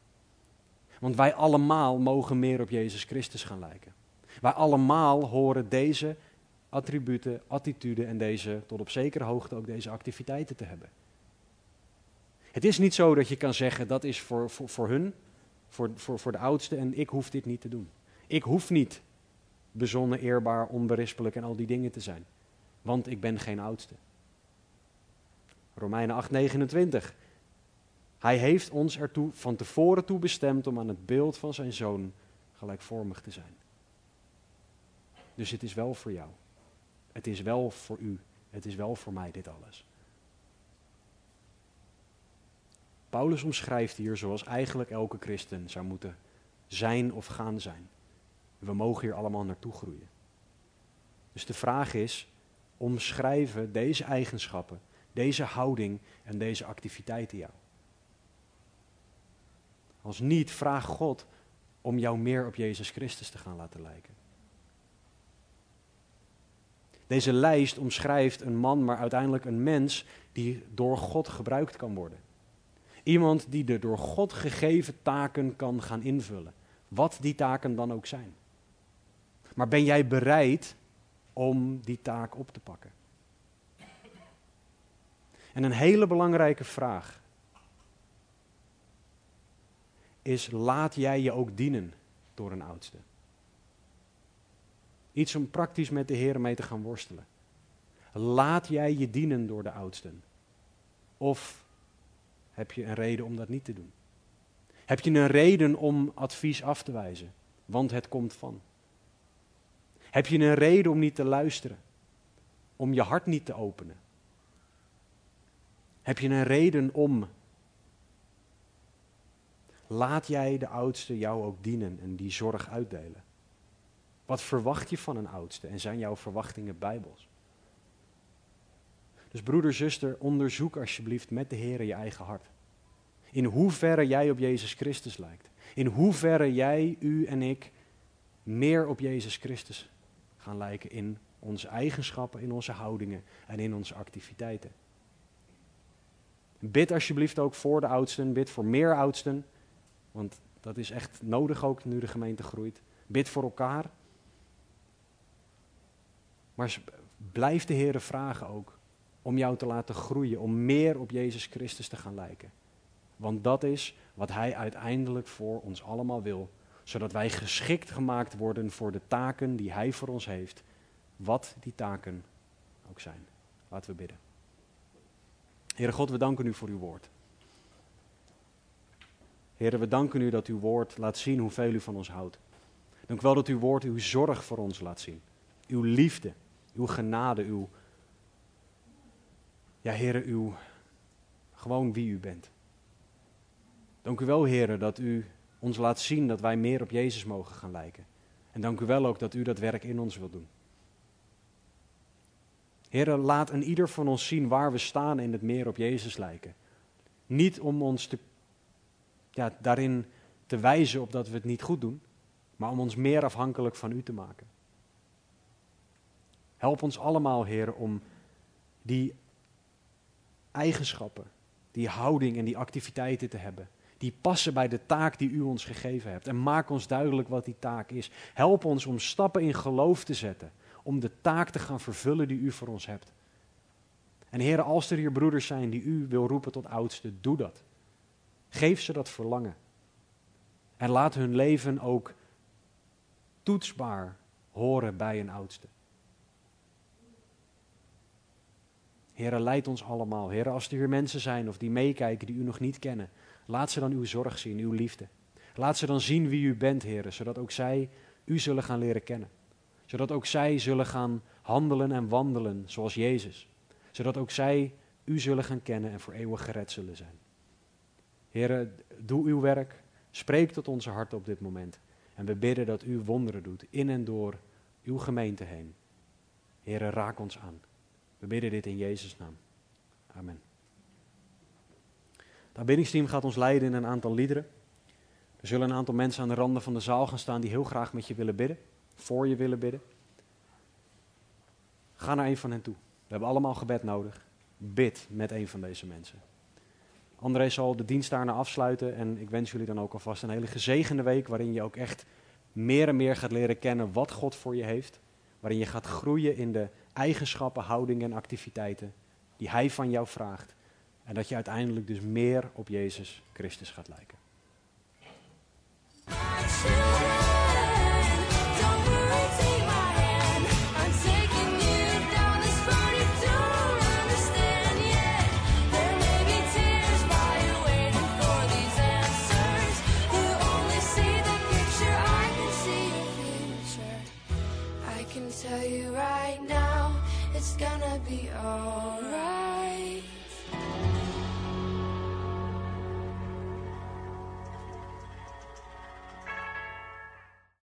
Want wij allemaal mogen meer op Jezus Christus gaan lijken. Wij allemaal horen deze attributen, attituden en deze, tot op zekere hoogte ook deze activiteiten te hebben. Het is niet zo dat je kan zeggen dat is voor, voor, voor hun, voor, voor, voor de oudste en ik hoef dit niet te doen. Ik hoef niet bezonnen, eerbaar, onberispelijk en al die dingen te zijn. Want ik ben geen oudste. Romeinen 8:29. Hij heeft ons ertoe van tevoren toe bestemd om aan het beeld van zijn zoon gelijkvormig te zijn. Dus het is wel voor jou. Het is wel voor u. Het is wel voor mij dit alles. Paulus omschrijft hier zoals eigenlijk elke christen zou moeten zijn of gaan zijn. We mogen hier allemaal naartoe groeien. Dus de vraag is, omschrijven deze eigenschappen, deze houding en deze activiteiten jou? Als niet, vraag God om jou meer op Jezus Christus te gaan laten lijken. Deze lijst omschrijft een man, maar uiteindelijk een mens die door God gebruikt kan worden. Iemand die de door God gegeven taken kan gaan invullen, wat die taken dan ook zijn. Maar ben jij bereid om die taak op te pakken? En een hele belangrijke vraag is: laat jij je ook dienen door een oudste? Iets om praktisch met de Heer mee te gaan worstelen. Laat jij je dienen door de oudsten? Of heb je een reden om dat niet te doen? Heb je een reden om advies af te wijzen? Want het komt van. Heb je een reden om niet te luisteren? Om je hart niet te openen? Heb je een reden om? Laat jij de oudste jou ook dienen en die zorg uitdelen. Wat verwacht je van een oudste en zijn jouw verwachtingen bijbels? Dus broeder, zuster, onderzoek alsjeblieft met de Heer je eigen hart. In hoeverre jij op Jezus Christus lijkt. In hoeverre jij, u en ik, meer op Jezus Christus gaan lijken in onze eigenschappen, in onze houdingen en in onze activiteiten. Bid alsjeblieft ook voor de oudsten, bid voor meer oudsten, want dat is echt nodig ook nu de gemeente groeit. Bid voor elkaar. Maar blijf de Heer vragen ook om jou te laten groeien, om meer op Jezus Christus te gaan lijken. Want dat is wat Hij uiteindelijk voor ons allemaal wil, zodat wij geschikt gemaakt worden voor de taken die Hij voor ons heeft, wat die taken ook zijn. Laten we bidden. Heere God, we danken u voor uw woord. Heere, we danken u dat uw woord laat zien hoeveel u van ons houdt. Dank wel dat uw woord uw zorg voor ons laat zien. Uw liefde, uw genade, uw, ja Heere, uw, gewoon wie u bent. Dank u wel, Heere, dat u ons laat zien dat wij meer op Jezus mogen gaan lijken. En dank u wel ook dat u dat werk in ons wilt doen. Heere, laat een ieder van ons zien waar we staan in het meer op Jezus lijken. Niet om ons te, ja, daarin te wijzen op dat we het niet goed doen, maar om ons meer afhankelijk van u te maken. Help ons allemaal, Heer, om die eigenschappen, die houding en die activiteiten te hebben. Die passen bij de taak die u ons gegeven hebt. En maak ons duidelijk wat die taak is. Help ons om stappen in geloof te zetten. Om de taak te gaan vervullen die u voor ons hebt. En heren, als er hier broeders zijn die u wil roepen tot oudste, doe dat. Geef ze dat verlangen. En laat hun leven ook toetsbaar horen bij een oudste. Heren, leid ons allemaal. Heren, als er hier mensen zijn of die meekijken die u nog niet kennen, laat ze dan uw zorg zien, uw liefde. Laat ze dan zien wie u bent, heren, zodat ook zij u zullen gaan leren kennen. Zodat ook zij zullen gaan handelen en wandelen zoals Jezus. Zodat ook zij u zullen gaan kennen en voor eeuwig gered zullen zijn. Heren, doe uw werk. Spreek tot onze harten op dit moment. En we bidden dat u wonderen doet in en door uw gemeente heen. Heren, raak ons aan. We bidden dit in Jezus' naam. Amen. Het aanbiddingsteam gaat ons leiden in een aantal liederen. Er zullen een aantal mensen aan de randen van de zaal gaan staan die heel graag met je willen bidden, voor je willen bidden. Ga naar een van hen toe. We hebben allemaal gebed nodig. Bid met een van deze mensen. André zal de dienst daarna afsluiten en ik wens jullie dan ook alvast een hele gezegende week waarin je ook echt meer en meer gaat leren kennen wat God voor je heeft. Waarin je gaat groeien in de eigenschappen, houdingen en activiteiten die Hij van jou vraagt. En dat je uiteindelijk dus meer op Jezus Christus gaat lijken. call.